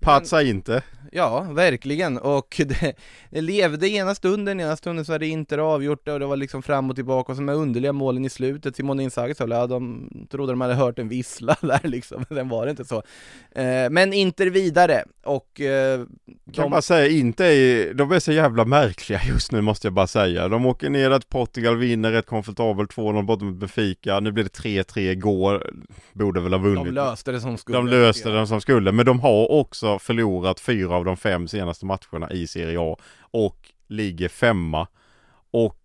Patsa inte. Ja, verkligen, och det, det levde ena stunden, ena stunden så hade Inter avgjort det och det var liksom fram och tillbaka och så med underliga målen i slutet, Simone Inzaghi sa ja, de trodde de hade hört en vissla där liksom, sen var det inte så eh, Men Inter vidare, och eh, Kan de, bara säga, inte är, de är så jävla märkliga just nu måste jag bara säga. De åker ner att Portugal vinner rätt komfortabelt 2-0 borta mot Benfica. Nu blir det 3-3 igår. Borde väl ha vunnit. de löste det som skulle De löste den som skulle, men de har också förlorat fyra av de fem senaste matcherna i Serie A och ligger femma. Och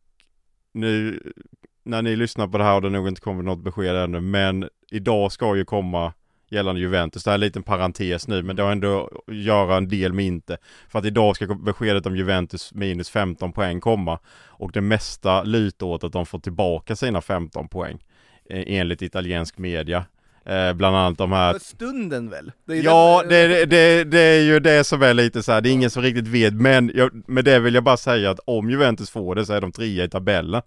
nu när ni lyssnar på det här har det nog inte kommit något besked ännu, men idag ska ju komma gällande Juventus. Det här är en liten parentes nu, men det har ändå att göra en del med inte. För att idag ska beskedet om Juventus minus 15 poäng komma och det mesta lutar åt att de får tillbaka sina 15 poäng eh, enligt italiensk media. Eh, bland annat de här stunden väl? Det Ja, den- det, det, det är ju det som är lite så här. det är ingen som riktigt vet, men jag, med det vill jag bara säga att om Juventus får det så är de trea i tabellen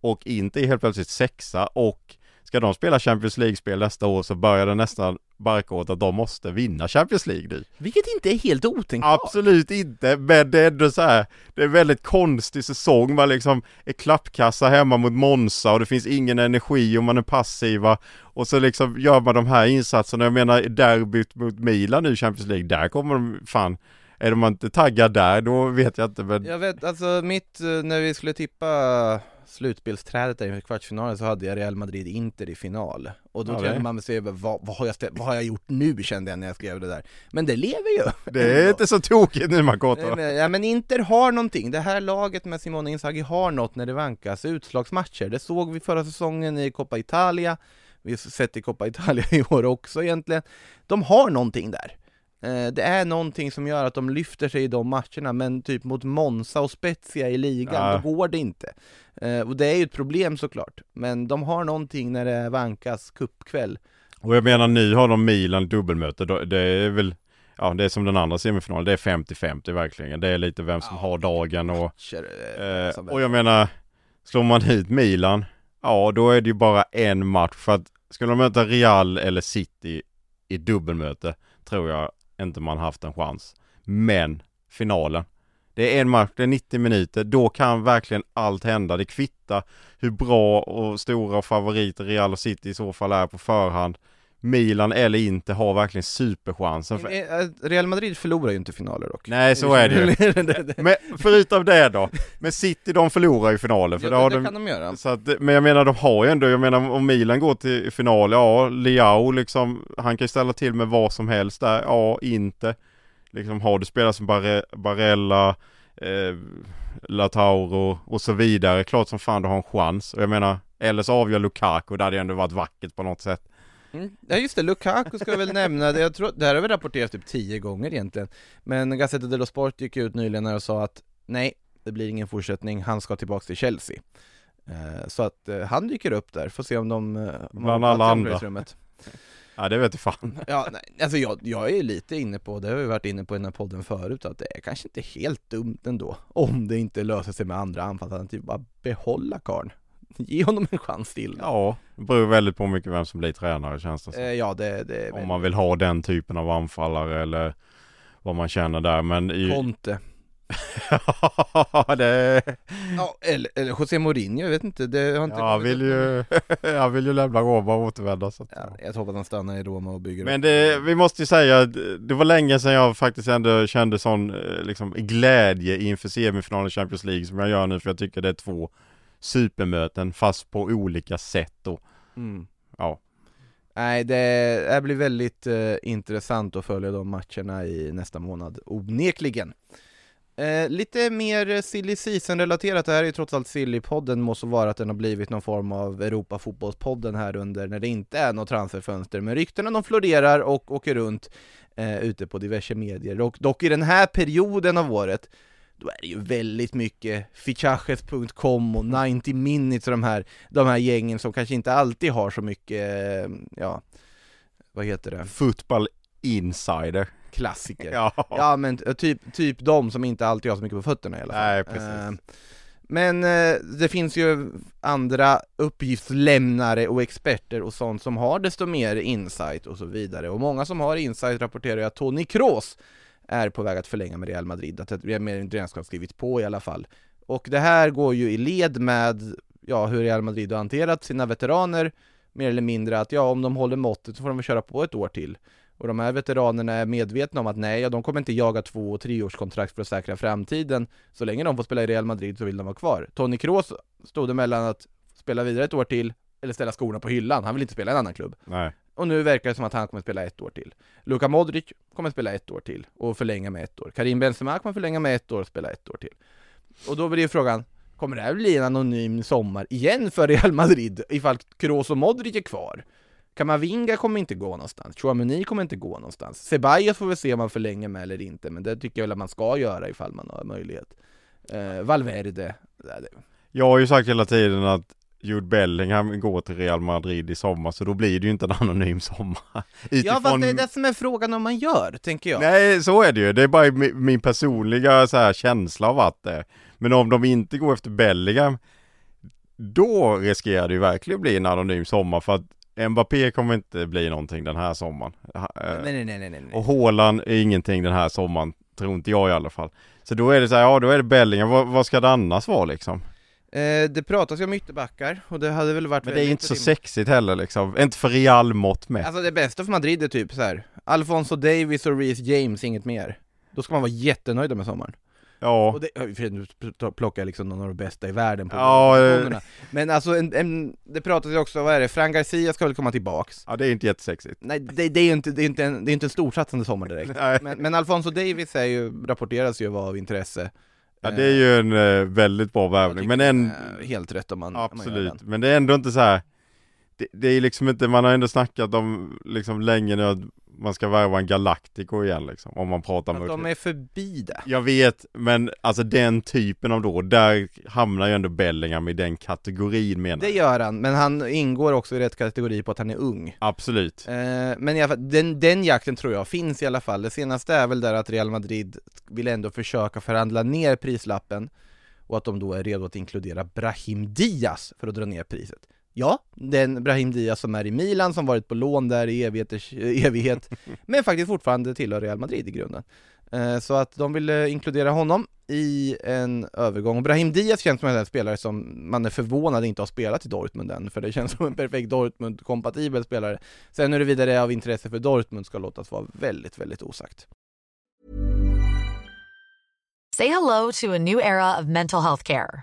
och inte helt plötsligt sexa och ska de spela Champions League-spel nästa år så börjar det nästan barka åt att de måste vinna Champions League nu. Vilket inte är helt otänkbart Absolut inte, men det är ändå så här. Det är en väldigt konstig säsong. Man liksom är klappkassa hemma mot Monza och det finns ingen energi och man är passiva. Och så liksom gör man de här insatserna. Jag menar derbyt mot Milan nu i Champions League, där kommer de fan är de inte taggad där, då vet jag inte men... Jag vet, alltså mitt, eh, när vi skulle tippa slutspelsträdet där inför kvartsfinalen så hade jag Real Madrid-Inter i final. Och då Ja, kände man sig vad, vad, har jag vad har jag gjort nu kände jag när jag skrev det där. Men det lever ju! Det är inte så tokigt nu Makoto. men, ja men Inter har någonting, det här laget med Simone Inzaghi har något när det vankas utslagsmatcher. Det såg vi förra säsongen i Coppa Italia. Vi har sett i Coppa Italia i år också egentligen. De har någonting där Det är någonting som gör att de lyfter sig i de matcherna men typ mot Monza och Spezia i ligan, Ja. då går det inte Eh, Och det är ju ett problem såklart Men de har någonting när det vankas cupkväll Och jag menar nu har de Milan dubbelmöte, det är väl Ja det är som den andra semifinalen, det är 50-50 verkligen. Det är lite vem som har dagen och eh, Eh, och jag menar, slår man hit Milan, ja då är det ju bara en match för att skulle de möta Real eller City i dubbelmöte tror jag inte man haft en chans. Men finalen, det är en match, det är 90 minuter, då kan verkligen allt hända. Det kvittar hur bra och stora favoriter Real och City i så fall är på förhand. Milan eller inte har verkligen superchansen. Eh, Real Madrid förlorar ju inte finaler dock Nej så är det ju. Men förutom det då, men City de förlorar ju finalen för ja, det har det, de kan de göra så att, men jag menar de har ju ändå, jag menar om Milan går till final, ja Leao liksom, han kan ju ställa till med vad som helst där, ja inte. Liksom har du spelare som Barre, Barella, eh, Latauro och så vidare, klart som fan du har en chans. Och jag menar, eller så avgör Lukaku, det hade ju ändå varit vackert på något sätt. Mm. Ja just det, Lukaku ska jag väl nämna, jag tror, det här har vi rapporterat typ tio gånger egentligen. Men Gazzetta dello Sport gick ut nyligen och sa att nej, det blir ingen fortsättning, han ska tillbaks till Chelsea. Eh, Så att eh, han dyker upp där, får se om de... eh, om Bland alla andra. Ja det vet fan. Ja, nej, alltså jag, jag är lite inne på, det har vi varit inne på i den här podden förut, att det är kanske inte helt dumt ändå Om det inte löser sig med andra anfallsalternativ, bara behålla karln Ge honom en chans till Ja, det beror väldigt på mycket vem som blir tränare känns det som. eh, Ja det, det Om man vill ha den typen av anfallare eller vad man känner där men i... Conte. Det... Ja, eller, eller José Mourinho, jag vet inte, det har inte Ja, han vill ju, han vill ju lämna Roma och återvända så att, Ja, jag hoppas han stannar i Roma och bygger Men det, vi måste ju säga, det var länge sedan jag faktiskt ändå kände sån eh, liksom, glädje inför semifinalen i Champions League som jag gör nu för jag tycker det är två supermöten fast på olika sätt då. mm. Ja. Nej, det, det blir väldigt eh, intressant att följa de matcherna i nästa månad, onekligen. Eh, lite mer silly season-relaterat, det här är ju trots allt Silly-podden, må så vara att den har blivit någon form av Europa-fotbollspodden här under när det inte är något transferfönster, men ryktena de florerar och åker runt eh, ute på diverse medier. Och, dock i den här perioden av året, då är det ju väldigt mycket fichajes.com och 90 minutes och de här, de här gängen som kanske inte alltid har så mycket, eh, ja, vad heter det, Football insider. klassiker. Ja. Ja men typ, typ de som inte alltid har så mycket på fötterna i alla fall. Nej, precis. Eh, Men eh, det finns ju andra uppgiftslämnare och experter och sånt som har desto mer insight och så vidare. Och många som har insight rapporterar ju att Toni Kroos är på väg att förlänga med Real Madrid, att Real mer redan ska ha skrivit på i alla fall. Och det här går ju i led med ja, hur Real Madrid har hanterat sina veteraner, mer eller mindre att ja, om de håller måttet så får de väl köra på ett år till. Och de här veteranerna är medvetna om att nej, ja, de kommer inte jaga två och treårskontrakt för att säkra framtiden. Så länge de får spela i Real Madrid så vill de vara kvar. Toni Kroos stod emellan att spela vidare ett år till, eller ställa skorna på hyllan. Han vill inte spela i en annan klubb. Nej. Och nu verkar det som att han kommer spela ett år till. Luka Modric kommer spela ett år till och förlänga med ett år. Karim Benzema kommer förlänga med ett år och spela ett år till. Och då blir ju frågan, kommer det här bli en anonym sommar igen för Real Madrid ifall Kroos och Modric är kvar? Kamavinga kommer inte gå någonstans, Chouameni kommer inte gå någonstans. Ceballos får vi se om han förlänger med eller inte, men det tycker jag väl att man ska göra ifall man har möjlighet. Eh, Valverde, Jag har ju sagt hela tiden att Jude Bellingham går till Real Madrid i sommar så då blir det ju inte en anonym sommar. Ja Utifrån... fast det är det som är frågan om man gör, tänker jag. Nej, så är det ju. Det är bara mi- min personliga så här, känsla av att det. Men om de inte går efter Bellingham, då riskerar det ju verkligen bli en anonym sommar för att Mbappé kommer inte bli någonting den här sommaren. Eh, Nej, nej, nej, nej, nej. Och Haaland är ingenting den här sommaren, tror inte jag i alla fall. Så då är det så här, ja då är det Bellingham, vad, vad ska det annars vara liksom? Eh, det pratas ju om ytterbackar, och det hade väl varit Men det är väldigt inte så rim- sexigt heller liksom, inte för Real mått med. Alltså det bästa för Madrid är typ så här. Alfonso Davis och Reece James, inget mer Då ska man vara jättenöjda med sommaren Ja, Och det, nu plockar jag liksom någon av de bästa i världen på Ja, eh. Men alltså, en, en, det pratas ju också, vad är det, Fran Garcia ska väl komma tillbaks? ja det är inte jättesexigt. Nej, det, det är ju inte, det är inte en, det är inte en storsatsande sommar direkt. Men, men Alfonso Davis är ju, rapporteras ju vara av intresse. Ja det är ju en eh, väldigt bra värvning, men en, helt rätt om man, om man gör absolut, den. men det är ändå inte så här. Det, det är liksom inte, man har ändå snackat om liksom länge nu att man ska värva en Galactico igen liksom, om man pratar Att med de är förbi det. Jag vet, men alltså den typen av då, där hamnar ju ändå Bellingham i den kategorin menar Det jag. gör han, men han ingår också i rätt kategori på att han är ung. Absolut. Eh, men i alla fall, den, den jakten tror jag finns i alla fall. Det senaste är väl där att Real Madrid vill ändå försöka förhandla ner prislappen och att de då är redo att inkludera Brahim Diaz för att dra ner priset. Ja, den Brahim Diaz som är i Milan, som varit på lån där i evigheters, evighet, men faktiskt fortfarande tillhör Real Madrid i grunden. Eh, Så att de vill eh, inkludera honom i en övergång. Brahim Diaz känns som en spelare som man är förvånad inte har spelat i Dortmund än, för det känns som en perfekt Dortmund-kompatibel spelare. Sen huruvida det är av intresse för Dortmund ska låtas vara väldigt, väldigt osagt. Say hello to a new era of mental health care.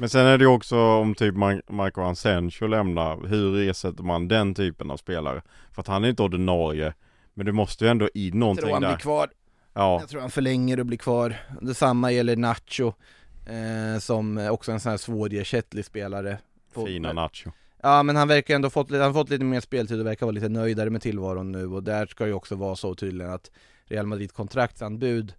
Men sen är det ju också om typ Mar- Marco Ansencio lämnar, hur ersätter man den typen av spelare? För att han är inte ordinarie, men det måste ju ändå in Jag tror någonting han blir där. kvar. Ja, Jag tror han förlänger och blir kvar. Detsamma gäller Nacho, eh, som också är en sån här svårersättlig spelare. På- fina Nacho. Ja men han verkar ändå fått, han fått lite mer speltid och verkar vara lite nöjdare med tillvaron nu och där ska ju också vara så tydligen att Real Madrid kontraktsanbud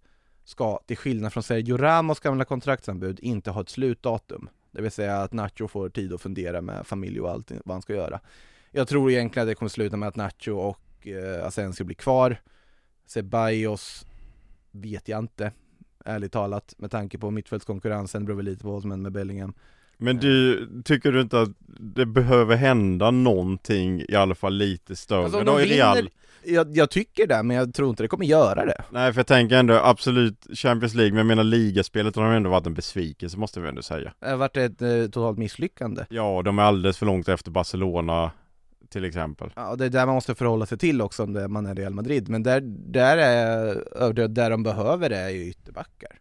ska, till skillnad från Sergio Ramos gamla kontraktsanbud, inte ha ett slutdatum. Det vill säga att Nacho får tid att fundera med familj och allt vad han ska göra. Jag tror egentligen att det kommer sluta med att Nacho och eh, Asensio blir kvar. Ceballos vet jag inte, ärligt talat, med tanke på mittfältskonkurrensen, beror väl lite på vad som händer med Bellingham. Men du, tycker du inte att det behöver hända någonting i alla fall lite större Alltså, då i Real? vinner, jag, jag tycker det, men jag tror inte det kommer göra det. Nej för jag tänker ändå absolut Champions League, men jag menar ligaspelet har ändå varit en besvikelse måste vi ändå säga. Det har varit ett eh, totalt misslyckande. Ja, de är alldeles för långt efter Barcelona till exempel. Ja, det är där man måste förhålla sig till också om man är Real Madrid, men där, där är där de behöver det är ju ytterbackar.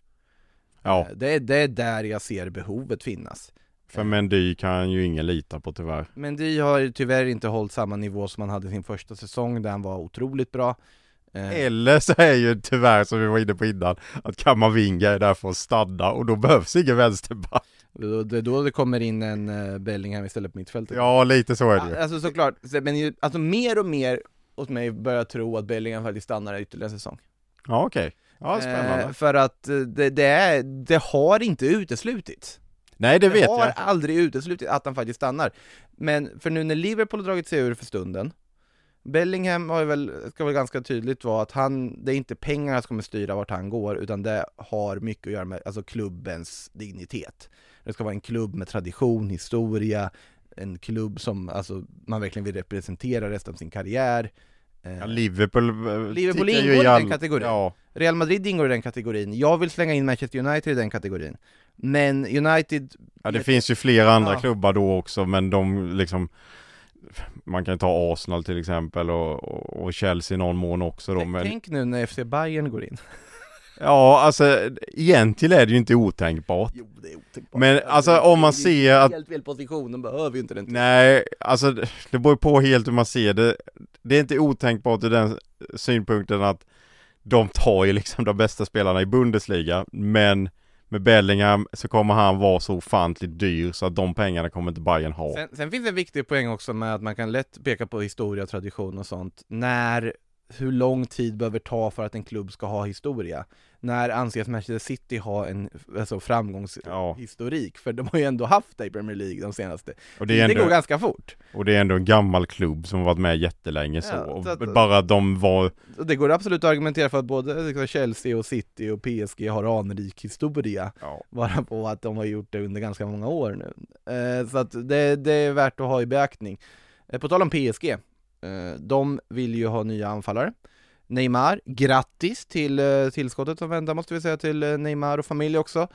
Ja, Eh, Det, det är där jag ser behovet finnas. För Mendy kan ju ingen lita på tyvärr. Men de har ju tyvärr inte hållit samma nivå som han hade sin första säsong där han var otroligt bra. Eh, Eller så är ju tyvärr som vi var inne på innan att Kamavinga är där för att stanna och då behövs ingen vänsterback. Det är då det kommer in en eh, Bellingham istället på mittfältet. Ja, lite så är det ju. Alltså såklart, Så- men alltså mer och mer hos mig börjar tro att Bellingham faktiskt stannar ytterligare en säsong. Ja, okej. Ja, spännande. Eh, för att eh, det, det, är, det har inte uteslutits. Nej, det vet har jag. aldrig uteslutit att han faktiskt stannar. Men för nu när Liverpool har dragit sig ur för stunden, Bellingham har väl, ska väl ganska tydligt vara att han, det är inte pengarna som kommer styra vart han går, utan det har mycket att göra med alltså klubbens dignitet. Det ska vara en klubb med tradition, historia, en klubb som alltså, man verkligen vill representera resten av sin karriär. Eh, Ja, Liverpool, eh, Liverpool ingår i den all- kategorin. Ja, Real Madrid ingår i den kategorin, jag vill slänga in Manchester United i den kategorin. Men United ja det finns ju flera andra Ja. klubbar då också men de liksom Man kan ta Arsenal till exempel och, och och Chelsea i någon mån också då Tänk, men tänk nu när FC Bayern går in. Ja alltså egentligen är det ju inte otänkbart Jo, det är otänkbart. Men alltså om man ser att Helt fel position, de behöver ju inte den Nej, alltså det beror på helt hur man ser det Det är inte otänkbart ur den synpunkten att De tar ju liksom de bästa spelarna i Bundesliga Men med Bellingham så kommer han vara så ofantligt dyr så att de pengarna kommer inte Bayern ha. Sen, sen finns det en viktig poäng också med att man kan lätt peka på historia, tradition och sånt. När, hur lång tid behöver ta för att en klubb ska ha historia? När anses Manchester City ha en alltså, framgångshistorik? För de har ju ändå haft det i Premier League de senaste. Och Det, det ändå, går ganska fort. och det är ändå en gammal klubb som har varit med jättelänge så. Ja, så att- Bara de var, det går absolut att argumentera för att både liksom, Chelsea och City och PSG har anrik historia. ja, Bara på att de har gjort det under ganska många år nu. Eh, så att det, det är värt att ha i beaktning. Eh, på tal om PSG, Eh, de vill ju ha nya anfallare. Neymar, grattis till eh, tillskottet som väntar måste vi säga till eh, Neymar och familj också.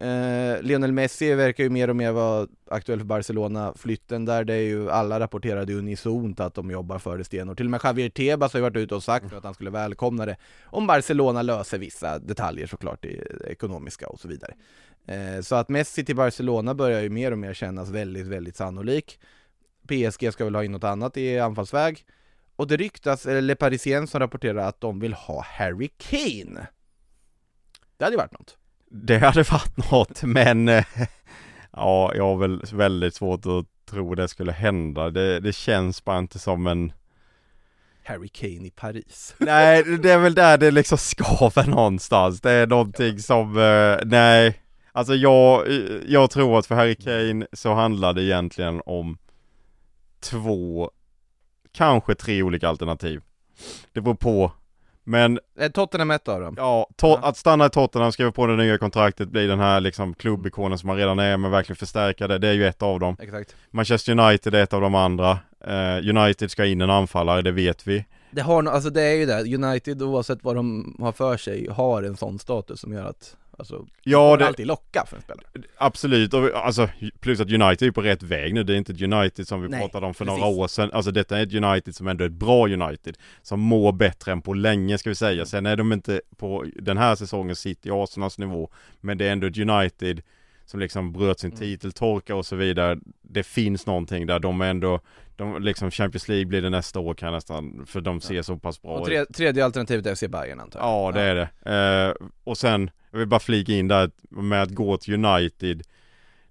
Eh, Lionel Messi verkar ju mer och mer vara aktuell för Barcelona, flytten där, det är ju alla rapporterade unisont att de jobbar för det stenhårt. Till och med Javier Tebas har ju varit ute och sagt att han skulle välkomna det om Barcelona löser vissa detaljer såklart, ekonomiska och så vidare. Eh, så att Messi till Barcelona börjar ju mer och mer kännas väldigt, väldigt sannolik. PSG ska väl ha in något annat i anfallsväg. Och det ryktas, eller Le Parisien som rapporterar att de vill ha Harry Kane. Det hade ju varit något. det hade varit något men eh, ja, jag har väl väldigt svårt att tro det skulle hända. Det, det känns bara inte som en Harry Kane i Paris. Nej, det är väl där det liksom skaver någonstans. Det är någonting som, eh, nej. Alltså jag, jag tror att för Harry Kane så handlar det egentligen om två, kanske tre olika alternativ. Det beror på. Men Är Tottenham ett av dem? ja, to- att stanna i Tottenham, skriva på det nya kontraktet, bli den här liksom klubbikonen som man redan är, men verkligen förstärka det. Det är ju ett av dem. Exakt. Manchester United är ett av de andra. Eh, United ska in en anfallare, det vet vi. Det har alltså det är ju det, United oavsett vad de har för sig har en sån status som gör att Alltså, Ja, det alltid locka för en spelare. absolut. Och, alltså, plus att United är på rätt väg nu. Det är inte ett United som vi Nej, pratade om för precis. några år sedan. Alltså detta är ett United som ändå är ett bra United. Som mår bättre än på länge ska vi säga. Sen är de inte på den här säsongen City Arsenals nivå. Men det är ändå ett United som liksom bröt sin Mm. titeltorka och så vidare. Det finns någonting där. De är ändå, de, liksom Champions League blir det nästa år kan nästan, för de ser så pass bra Och ut. tre, tredje alternativet är FC Bayern antar jag. Ja det är det. Eh, och sen, jag vill bara flika in där med att gå till United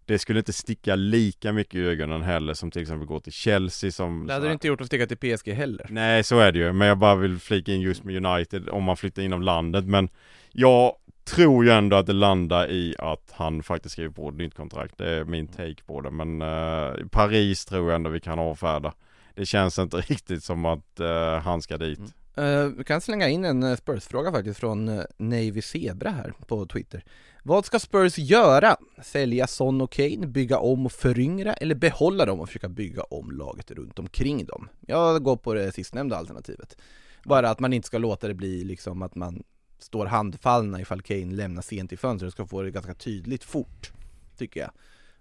Det skulle inte sticka lika mycket i ögonen heller som till exempel gå till Chelsea som Det hade det inte gjort att sticka till PSG heller. Nej så är det ju, men jag bara vill flika in just med United om man flyttar inom landet. Men Jag tror ju ändå att det landar i att han faktiskt skriver på ett nytt kontrakt. Det är min take på det. Men eh, Paris tror jag ändå vi kan avfärda. Det känns inte riktigt som att eh, han ska dit. Eh, Eh, vi kan slänga in en eh, Spurs-fråga faktiskt från eh, Navy Zebra här på Twitter. Vad ska Spurs göra? Sälja Son och Kane, bygga om och föryngra eller behålla dem och försöka bygga om laget runt omkring dem? Jag går på det sistnämnda alternativet. Bara att man inte ska låta det bli liksom att man står handfallna ifall Kane lämnar sent i fönstret, ska få det ganska tydligt fort, tycker jag.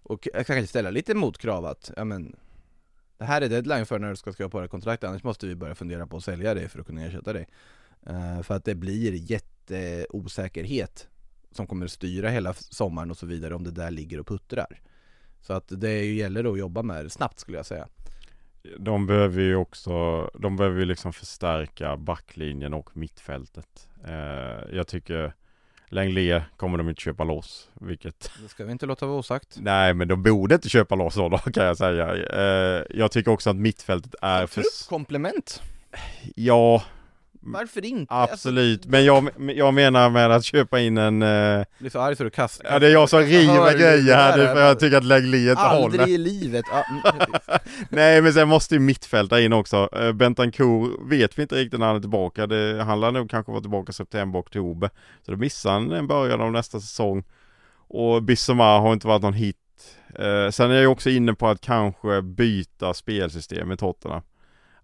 Och jag kanske ställa lite motkrav att, ja men det här är deadline för när du ska skriva på det kontraktet, annars måste vi börja fundera på att sälja dig för att kunna ersätta dig. Uh, för att det blir jätteosäkerhet som kommer att styra hela sommaren och så vidare om det där ligger och puttrar. Så att det gäller att jobba med det snabbt skulle jag säga. De behöver ju också, de behöver ju liksom förstärka backlinjen och mittfältet. Eh, jag tycker Lenglet kommer de inte köpa loss, vilket Det ska vi inte låta vara osagt. Nej men de borde inte köpa loss honom kan jag säga. Eh, jag tycker också att mittfältet är för... Truppkomplement, Ja, varför inte? absolut. Men jag, jag menar med att köpa in en... Eh... Jag blir så arg så du kastar. Ja det är jag som river grejer här nu för jag tycker att Lenglet inte Aldrig håller. i livet! Mm. Nej men sen måste ju mittfältare in också. Eh, Bentancourt vet vi inte riktigt när han är tillbaka. Det, han lär nog kanske vara tillbaka september, oktober. Så då missar han en början av nästa säsong. Och Bissoma har inte varit någon hit. Eh, sen är jag också inne på att kanske byta spelsystem i Tottenham.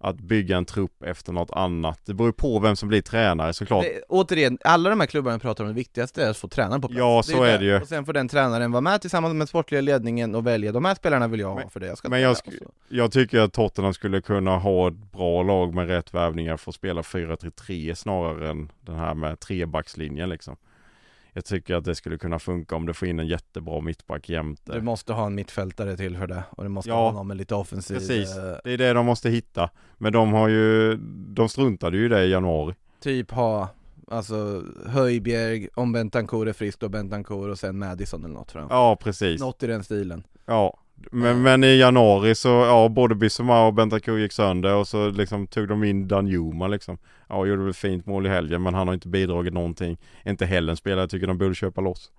Att bygga en trupp efter något annat. Det beror ju på vem som blir tränare såklart. Det, återigen, alla de här klubbarna pratar om det viktigaste är att få tränaren på plats Ja, så är det ju. Och sen får den tränaren vara med tillsammans med sportliga ledningen och välja, de här spelarna vill jag ha Men- för det jag ska men jag träna. sk-. Jag tycker att Tottenham skulle kunna ha ett bra lag med rätt värvningar för att spela 4-3-3 snarare än den här med trebackslinjen liksom. Jag tycker att det skulle kunna funka om du får in en jättebra mittback jämte. Du måste ha en mittfältare till för det, och du måste Ja, ha någon med lite offensiv precis. eh, Det är det de måste hitta. Men de har ju, de struntade ju i det i januari. Typ ha Alltså Höjbjerg, om Bentancourt är frisk då Bentancourt och sen Madison eller något fram. Ja precis. Något i den stilen. Ja. Men, men i januari så, ja både Bissoma och Bentancur gick sönder och så liksom tog de in Dan Juma liksom. Ja, gjorde väl fint mål i helgen men han har inte bidragit någonting. Inte heller en spelare jag tycker de borde köpa loss.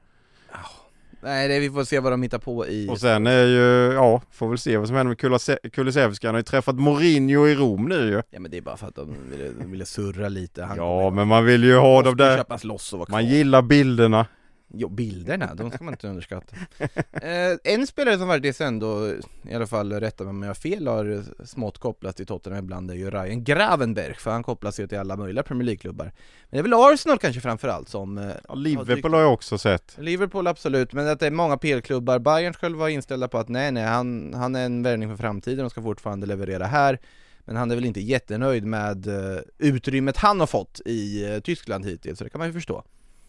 Nej det, vi får se vad de hittar på i... Och sen är ju, ja, får väl se vad som händer med Kulusevski. Han har ju träffat Mourinho i Rom nu ju. Ja men det är bara för att de ville, de ville surra lite. Han Ja men man vill ju ha de där, köpas loss och vara kvar. man gillar bilderna. Jo, bilderna, de ska man inte underskatta. eh, en spelare som faktiskt ändå, i alla fall rätta mig om jag har fel, har smått kopplat till Tottenham ibland är ju Ryan Gravenberg, för han kopplas ju till alla möjliga Premier League-klubbar. Men det är väl Arsenal kanske framförallt som... Eh, Ja, Liverpool har jag också sett. Liverpool absolut, men att det är många PL-klubbar. Bayern själv var inställda på att nej, nej, han, han är en värvning för framtiden och ska fortfarande leverera här. Men han är väl inte jättenöjd med eh, utrymmet han har fått i eh, Tyskland hittills, så det kan man ju förstå.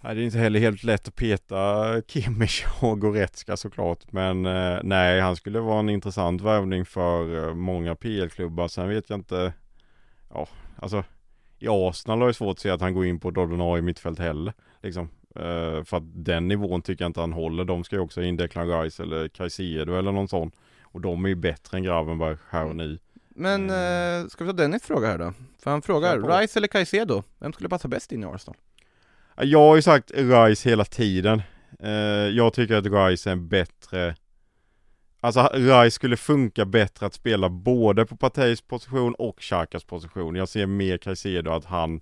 Nej, det är inte heller helt lätt att peta Kimmich och Goretzka såklart. Men eh, nej, han skulle vara en intressant värvning för eh, många PL-klubbar. Sen vet jag inte, ja, alltså i Arsenal har jag svårt att se att han går in på ett ordinarie mittfält heller. Liksom. Eh, för att den nivån tycker jag inte han håller. De ska ju också in Declan Rice eller Caicedo eller någon sån. Och de är ju bättre än Gravenberg här och nu. Men eh, ska vi ta Dennis fråga här då? För han frågar. Rice eller Caicedo? Vem skulle passa bäst in i Arsenal? Jag har ju sagt Rice hela tiden. Eh, jag tycker att Rice är en bättre Alltså Rice skulle funka bättre att spela både på Partejs position och Xhakas position. Jag ser mer Caicedo att han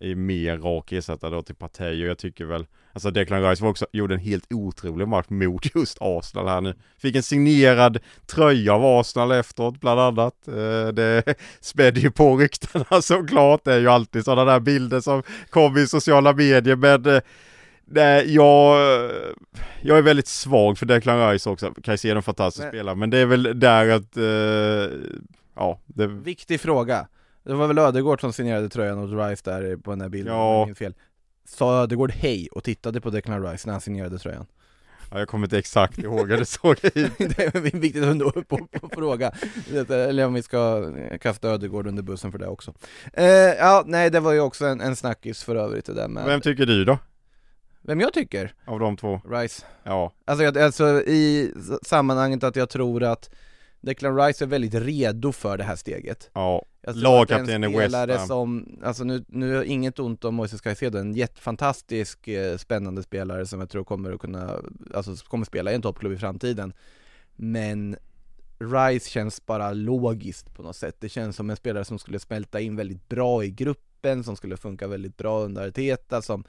är mer rak ersättare då till Partey och jag tycker väl Alltså Declan Rice var också, gjorde en helt otrolig match mot just Arsenal här nu. Fick en signerad tröja av Arsenal efteråt bland annat. Eh, Det spädde ju på ryktena såklart. Det är ju alltid sådana där bilder som kommer i sociala medier men eh, Nej, jag, jag är väldigt svag för Declan Rice också. Caicedo är en fantastisk Men- spelare men det är väl där att, eh, ja, det, Viktig fråga. Det var väl Ödegård som signerade tröjan åt Rice där på den här bilden, Ja. fel. Sa Ödegård hej och tittade på Declan Rice när han signerade tröjan? ja, jag kommer inte exakt ihåg hur det såg ut. det är viktigt ändå att på, på fråga, eller om vi ska kasta Ödegård under bussen för det också. Eh, ja, nej det var ju också en, en snackis för övrigt det där med Vem tycker du då? vem jag tycker, Av de två? Rice. Ja, Alltså, alltså i sammanhanget att jag tror att Declan Rice är väldigt redo för det här steget. ja. Lagkapten i West Ham. som, alltså nu, nu är inget ont om Moises Caicedo, en jättefantastisk eh, spännande spelare som jag tror kommer att kunna, alltså kommer spela i en toppklubb i framtiden. Men Rice känns bara logiskt på något sätt. Det känns som en spelare som skulle smälta in väldigt bra i gruppen, som skulle funka väldigt bra under Arteta, som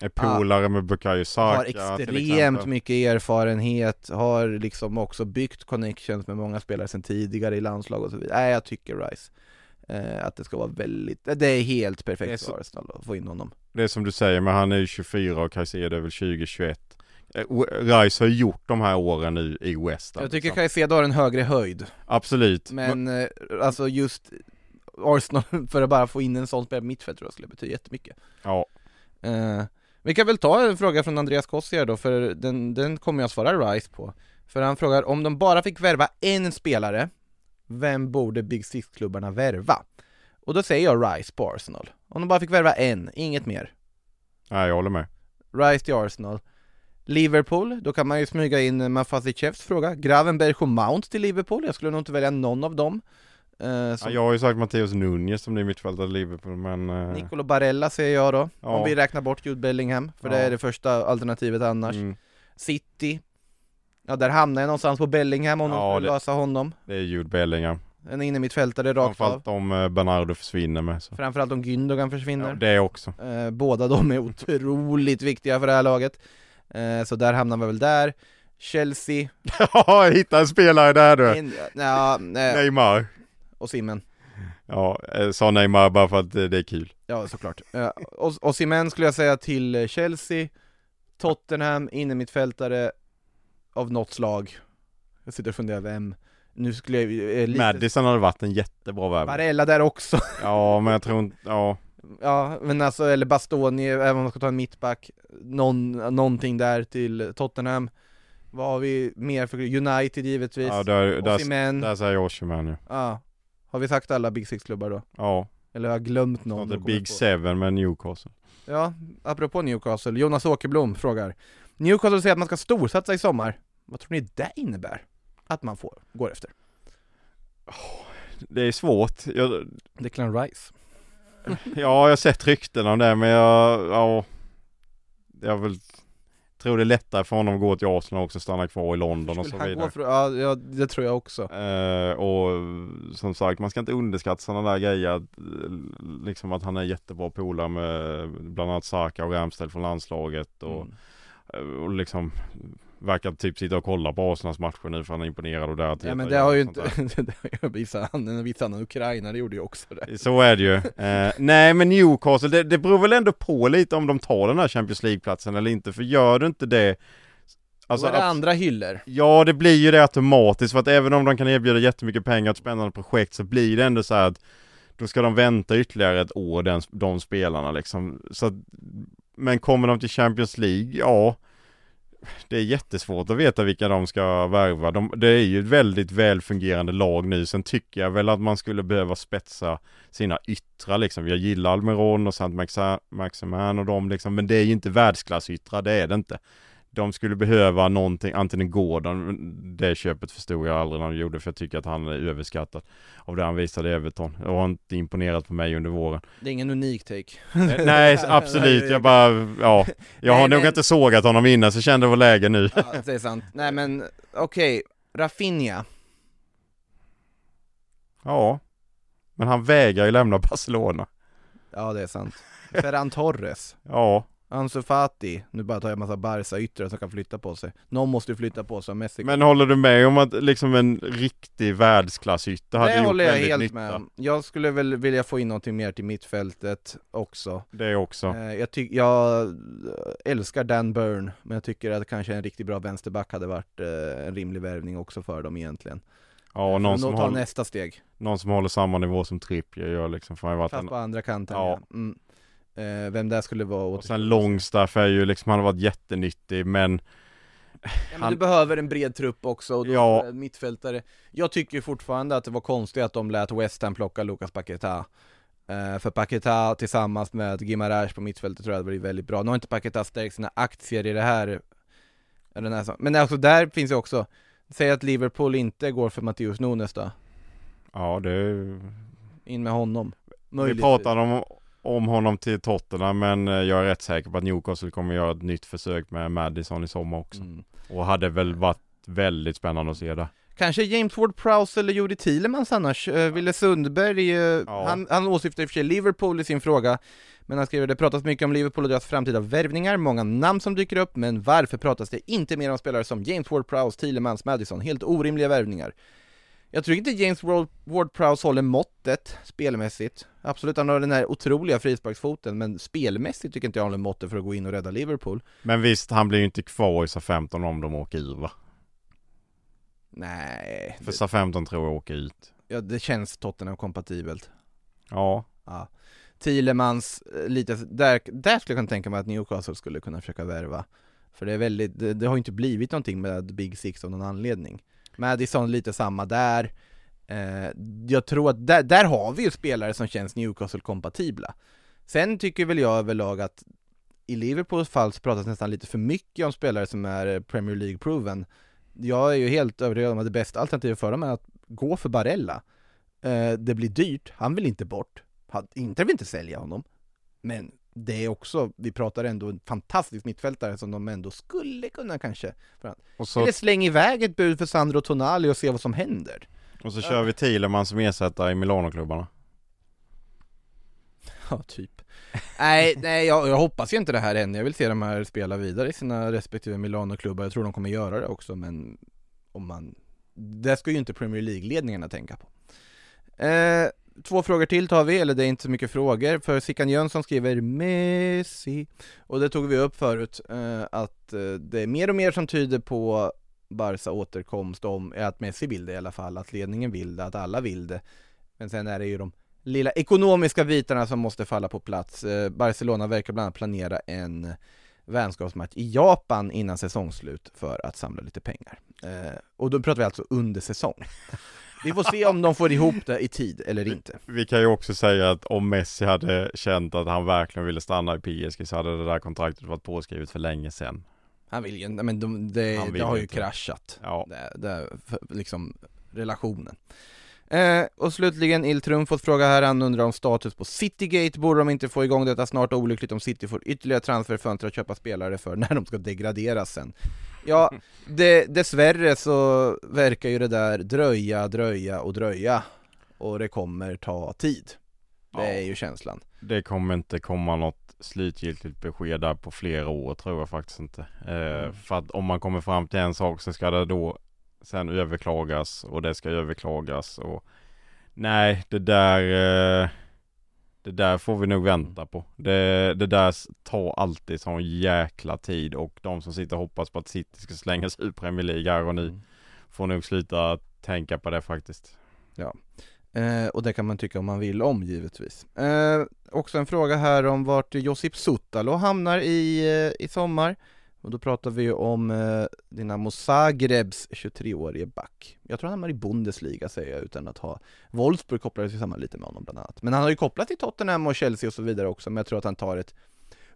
Är polare med Bukayo Saka har extremt mycket erfarenhet, har liksom också byggt connections med många spelare sedan tidigare i landslag och så vidare. Nej, jag tycker Rice. Eh, att det ska vara väldigt, det är helt är perfekt så- för Arsenal att få in honom. Det är som du säger, men han är ju 24 och Caicedo är väl 20-21. Eh, Rice har gjort de här åren nu i West Ham, Jag tycker liksom. Caicedo har en högre höjd, Absolut. men eh, alltså just Arsenal, för att bara få in en sån spelare på mittfält tror jag skulle betyda jättemycket. Ja, Eh, vi kan väl ta en fråga från Andreas Kossier då, för den, den kommer jag svara Rice på. För han frågar, om de bara fick värva en spelare, vem borde Big Six-klubbarna värva? Och då säger jag Rice på Arsenal. Om de bara fick värva en, inget mer. nej, jag håller med. Rice till Arsenal. Liverpool, då kan man ju smyga in Mafazicevs fråga. Gravenberg och Mount till Liverpool, jag skulle nog inte välja någon av dem. Eh, Ja, som jag har ju sagt Matteus Nunez som ny mittfältare i Liverpool, men... eh, Nicolo Barella säger jag då, Ja. om vi räknar bort Jude Bellingham, för det Ja. är det första alternativet annars. mm, City Ja där hamnar jag någonstans på Bellingham om Ja, de skulle det- lösa honom det är Jude Bellingham. En innermittfältare rakt av Framförallt om eh, Bernardo försvinner med. Så. Framförallt om Gündogan försvinner Ja, det också. eh, Båda de är otroligt viktiga för det här laget eh, Så där hamnar vi väl där Chelsea Ja, hitta en spelare där du! in, ja, Neymar. Och Simmen. Ja, eh, sa Neymar bara för att eh, det är kul. Ja såklart. Eh, och, och Simmen skulle jag säga till Chelsea Tottenham, innermittfältare Av något slag. Jag sitter och funderar vem. Nu skulle jag eh, lite Madison hade varit en jättebra värvning. Barella där också. Ja, men jag tror inte, ja. Ja, men alltså, eller Bastoni, även om man ska ta en mittback Någon, Någonting där till Tottenham. Vad har vi mer för United givetvis. Ja där, där, där säger jag Osimhen ju. ja Har vi sagt alla Big Six-klubbar då? Ja. Eller har jag glömt någon? Kommer jag Big på. Seven med Newcastle. Ja, apropå Newcastle, Jonas Åkerblom frågar Newcastle säger att man ska storsatsa i sommar Vad tror ni det innebär? Att man får, går efter? Det är svårt. Jag, Declan Rice ja, jag har sett rykten om det men jag, ja. Jag vill, tror det är lättare för honom att gå till Arsenal också, stanna kvar i London och så vidare. för, ja, det tror jag också Eh, och som sagt, man ska inte underskatta sådana där grejer. Att, liksom att han är jättebra polare med bland annat Saka och Ramsdale från landslaget. Och, Mm. eh, och liksom verkar typ sitta och kolla på Arsenals matcher nu för han är imponerad och där. Ja men det har ju inte, det har ju visat han, visat han Ukraina, det gjorde ju också det Så är det ju. Eh, nej men Newcastle, det, det beror väl ändå på lite om de tar den här Champions League-platsen eller inte. För gör du inte det Alltså, Då är det andra hyllor Ja det blir ju det automatiskt för att även om de kan erbjuda jättemycket pengar och ett spännande projekt så blir det ändå så här att då ska de vänta ytterligare ett år den, de spelarna liksom. Så att, men kommer de till Champions League? Ja. Det är jättesvårt att veta vilka de ska värva. De, det är ju ett väldigt välfungerande lag nu. Sen tycker jag väl att man skulle behöva spetsa sina yttrar liksom. Jag gillar Almeron och Sant Maxa- Maximan och dem liksom. Men det är ju inte världsklassyttrar, det är det inte. De skulle behöva någonting, antingen Gordon, det köpet förstod jag aldrig när de gjorde för jag tycker att han är överskattad av det han visade i Everton. Och har inte imponerat på mig under våren. Det är ingen unik take Nej absolut, jag bara, ja. Jag har Nej, nog men- inte sågat honom innan så kände det var läge nu. Ja, det är sant. Nej men okej, Rafinha Ja. Men han vägrar ju lämna Barcelona. Ja det är sant Ferran Torres Ja. Ansu Fati, nu bara tar jag en massa Barca-yttrar som kan flytta på sig Någon måste ju flytta på sig om Messi Men håller du med om att liksom en riktig världsklassytter hade Det gjort håller jag väldigt helt nytta? med om. Jag skulle väl vilja få in någonting mer till mittfältet också Det också. Eh, Jag, ty- jag älskar Dan Burn, men jag tycker att kanske en riktigt bra vänsterback hade varit eh, en rimlig värvning också för dem egentligen Ja, och någon som, håller, nästa steg, någon som håller samma nivå som Trippier gör liksom. Fast på andra kanten Ja. ja. Mm. Eh, Vem det skulle vara och åt sen Longstaff är ju liksom, han har varit jättenyttig men ja, men han- Du behöver en bred trupp också, och då Ja. ja. mittfältare Jag tycker fortfarande att det var konstigt att de lät West Ham plocka Lucas Paqueta Eh, För Paqueta tillsammans med Gimarães på mittfältet tror jag det blir väldigt bra Nu har inte Paqueta stärkt sina aktier i det här den här, Men alltså där finns ju också Säg att Liverpool inte går för Matteus Nunes då ja det In med honom Vi Möjligtvis. pratade om, om honom till Tottenham men eh, jag är rätt säker på att Newcastle kommer göra ett nytt försök med Madison i sommar också. Mm. Och hade väl varit väldigt spännande att se det. Kanske James Ward-Prowse eller Juri Thielemans annars, uh, Ville Sundberg, eh, Ja. han, han åsyftar i och för sig Liverpool i sin fråga Men han skriver det pratas mycket om Liverpool och deras framtida värvningar, många namn som dyker upp Men varför pratas det inte mer om spelare som James Ward-Prowse, Thielemans, Madison? Helt orimliga värvningar Jag tror inte James Ward- Ward-Prowse håller måttet spelmässigt Absolut, han har den här otroliga frisparksfoten Men spelmässigt tycker inte jag han håller måttet för att gå in och rädda Liverpool Men visst, han blir ju inte kvar i SA-15 om de åker ur va? Nej, För det, SA-15 tror jag åker ut. ja, det känns Tottenham-kompatibelt Ja, Ja. Thielemans, eh, lite, där, där skulle jag kunna tänka mig att Newcastle skulle kunna försöka värva För det är väldigt, det, det har ju inte blivit någonting med Big Six av någon anledning Madison lite samma där. Eh, Jag tror att där, där har vi ju spelare som känns Newcastle-kompatibla. Sen tycker väl jag överlag att i Liverpools fall så pratas nästan lite för mycket om spelare som är eh, Premier League-proven. Jag är ju helt övertygad om att det bästa alternativet för dem är att gå för Barella. Eh, Det blir dyrt, han vill inte bort. Han, Inter vill inte sälja honom. Men det är också, vi pratar ändå en fantastisk mittfältare som de ändå skulle kunna kanske så, Eller släng iväg ett bud för Sandro Tonali och se vad som händer. Och så kör vi Thielemann som ersättare i Milano-klubbarna. Ja, typ. Nej, nej jag, jag hoppas ju inte det här än, jag vill se de här spela vidare i sina respektive Milano-klubbar, jag tror de kommer göra det också men om man Det ska ju inte Premier League-ledningarna tänka på. Eh, Två frågor till tar vi, eller det är inte så mycket frågor, för Sickan Jönsson skriver Messi Och det tog vi upp förut, eh, att eh, det är mer och mer som tyder på Barca återkomst om, eh, att Messi vill det i alla fall, att ledningen vill det, att alla vill det Men sen är det ju de lilla ekonomiska bitarna som måste falla på plats. Eh, Barcelona verkar bland annat planera en vänskapsmatch i Japan innan säsongsslut för att samla lite pengar. Eh, och då pratar vi alltså under säsong. Vi får se om de får ihop det i tid eller inte. Vi kan ju också säga att om Messi hade känt att han verkligen ville stanna i PSG så hade det där kontraktet varit påskrivet för länge sedan. Han vill ju inte, men de, det, vill det har ju inte. kraschat. Ja. Det, det, liksom relationen. Eh, och slutligen Iltrum fått fråga här, han undrar om status på Citygate, borde de inte få igång detta snart och olyckligt om City får ytterligare transferfönster att köpa spelare för när de ska degraderas sen. Ja, det, dessvärre så verkar ju det där dröja, dröja och dröja. Och det kommer ta tid. Det är ju känslan. Det kommer inte komma något slutgiltigt besked där på flera år tror jag faktiskt inte. Eh, För att om man kommer fram till en sak så ska det då sen överklagas och det ska överklagas och nej det där eh, det där får vi nog vänta på. Det, det där tar alltid sån jäkla tid och de som sitter och hoppas på att City ska slängas ur Premier League här och nu får nog sluta tänka på det faktiskt. Eh, och det kan man tycka om man vill om givetvis. Eh, också en fråga här om vart Josip Sutalo hamnar i, eh, i sommar. Och då pratar vi ju om eh, Dinamo Zagrebs 23-årige back. Jag tror han hamnar i Bundesliga säger jag utan att ha Wolfsburg kopplades ju samman lite med honom bland annat. Men han har ju kopplat till Tottenham och Chelsea och så vidare också, men jag tror att han tar ett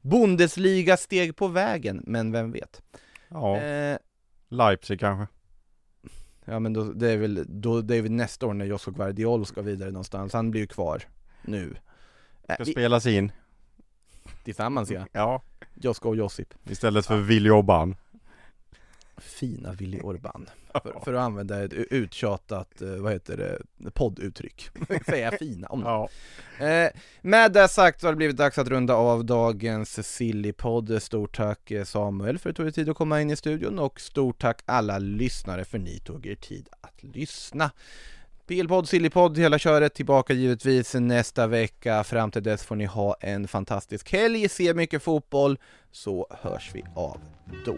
Bundesliga-steg på vägen, men vem vet? Ja, Eh, Leipzig kanske. Ja men då, det är väl, då, det är väl nästa år när Josko Guardiol ska vidare någonstans, han blir ju kvar nu. Ska vi, spelas in. Tillsammans ja, Ja. Josko och Josip. Istället för Willy Orban. Fina Willy Orban. För, för att använda ett uttjatat, eh, vad heter det, podduttryck. Säga fina om Ja. Eh, med det sagt så har det blivit dags att runda av dagens Sillypodd. Stort tack eh, Samuel för att du tog dig tid att komma in i studion och stort tack alla lyssnare för ni tog er tid att lyssna. PL-podd, Sillypodd, hela köret tillbaka givetvis nästa vecka. Fram till dess får ni ha en fantastisk helg, se mycket fotboll, så hörs vi av då.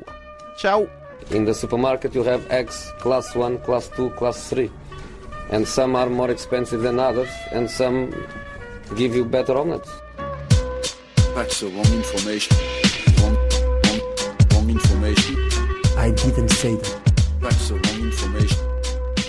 Ciao! In the supermarket, you have eggs class 1, class 2, class 3. And some are more expensive than others, and some give you better omelets. That's the wrong information. Wrong, wrong, wrong information. I didn't say that.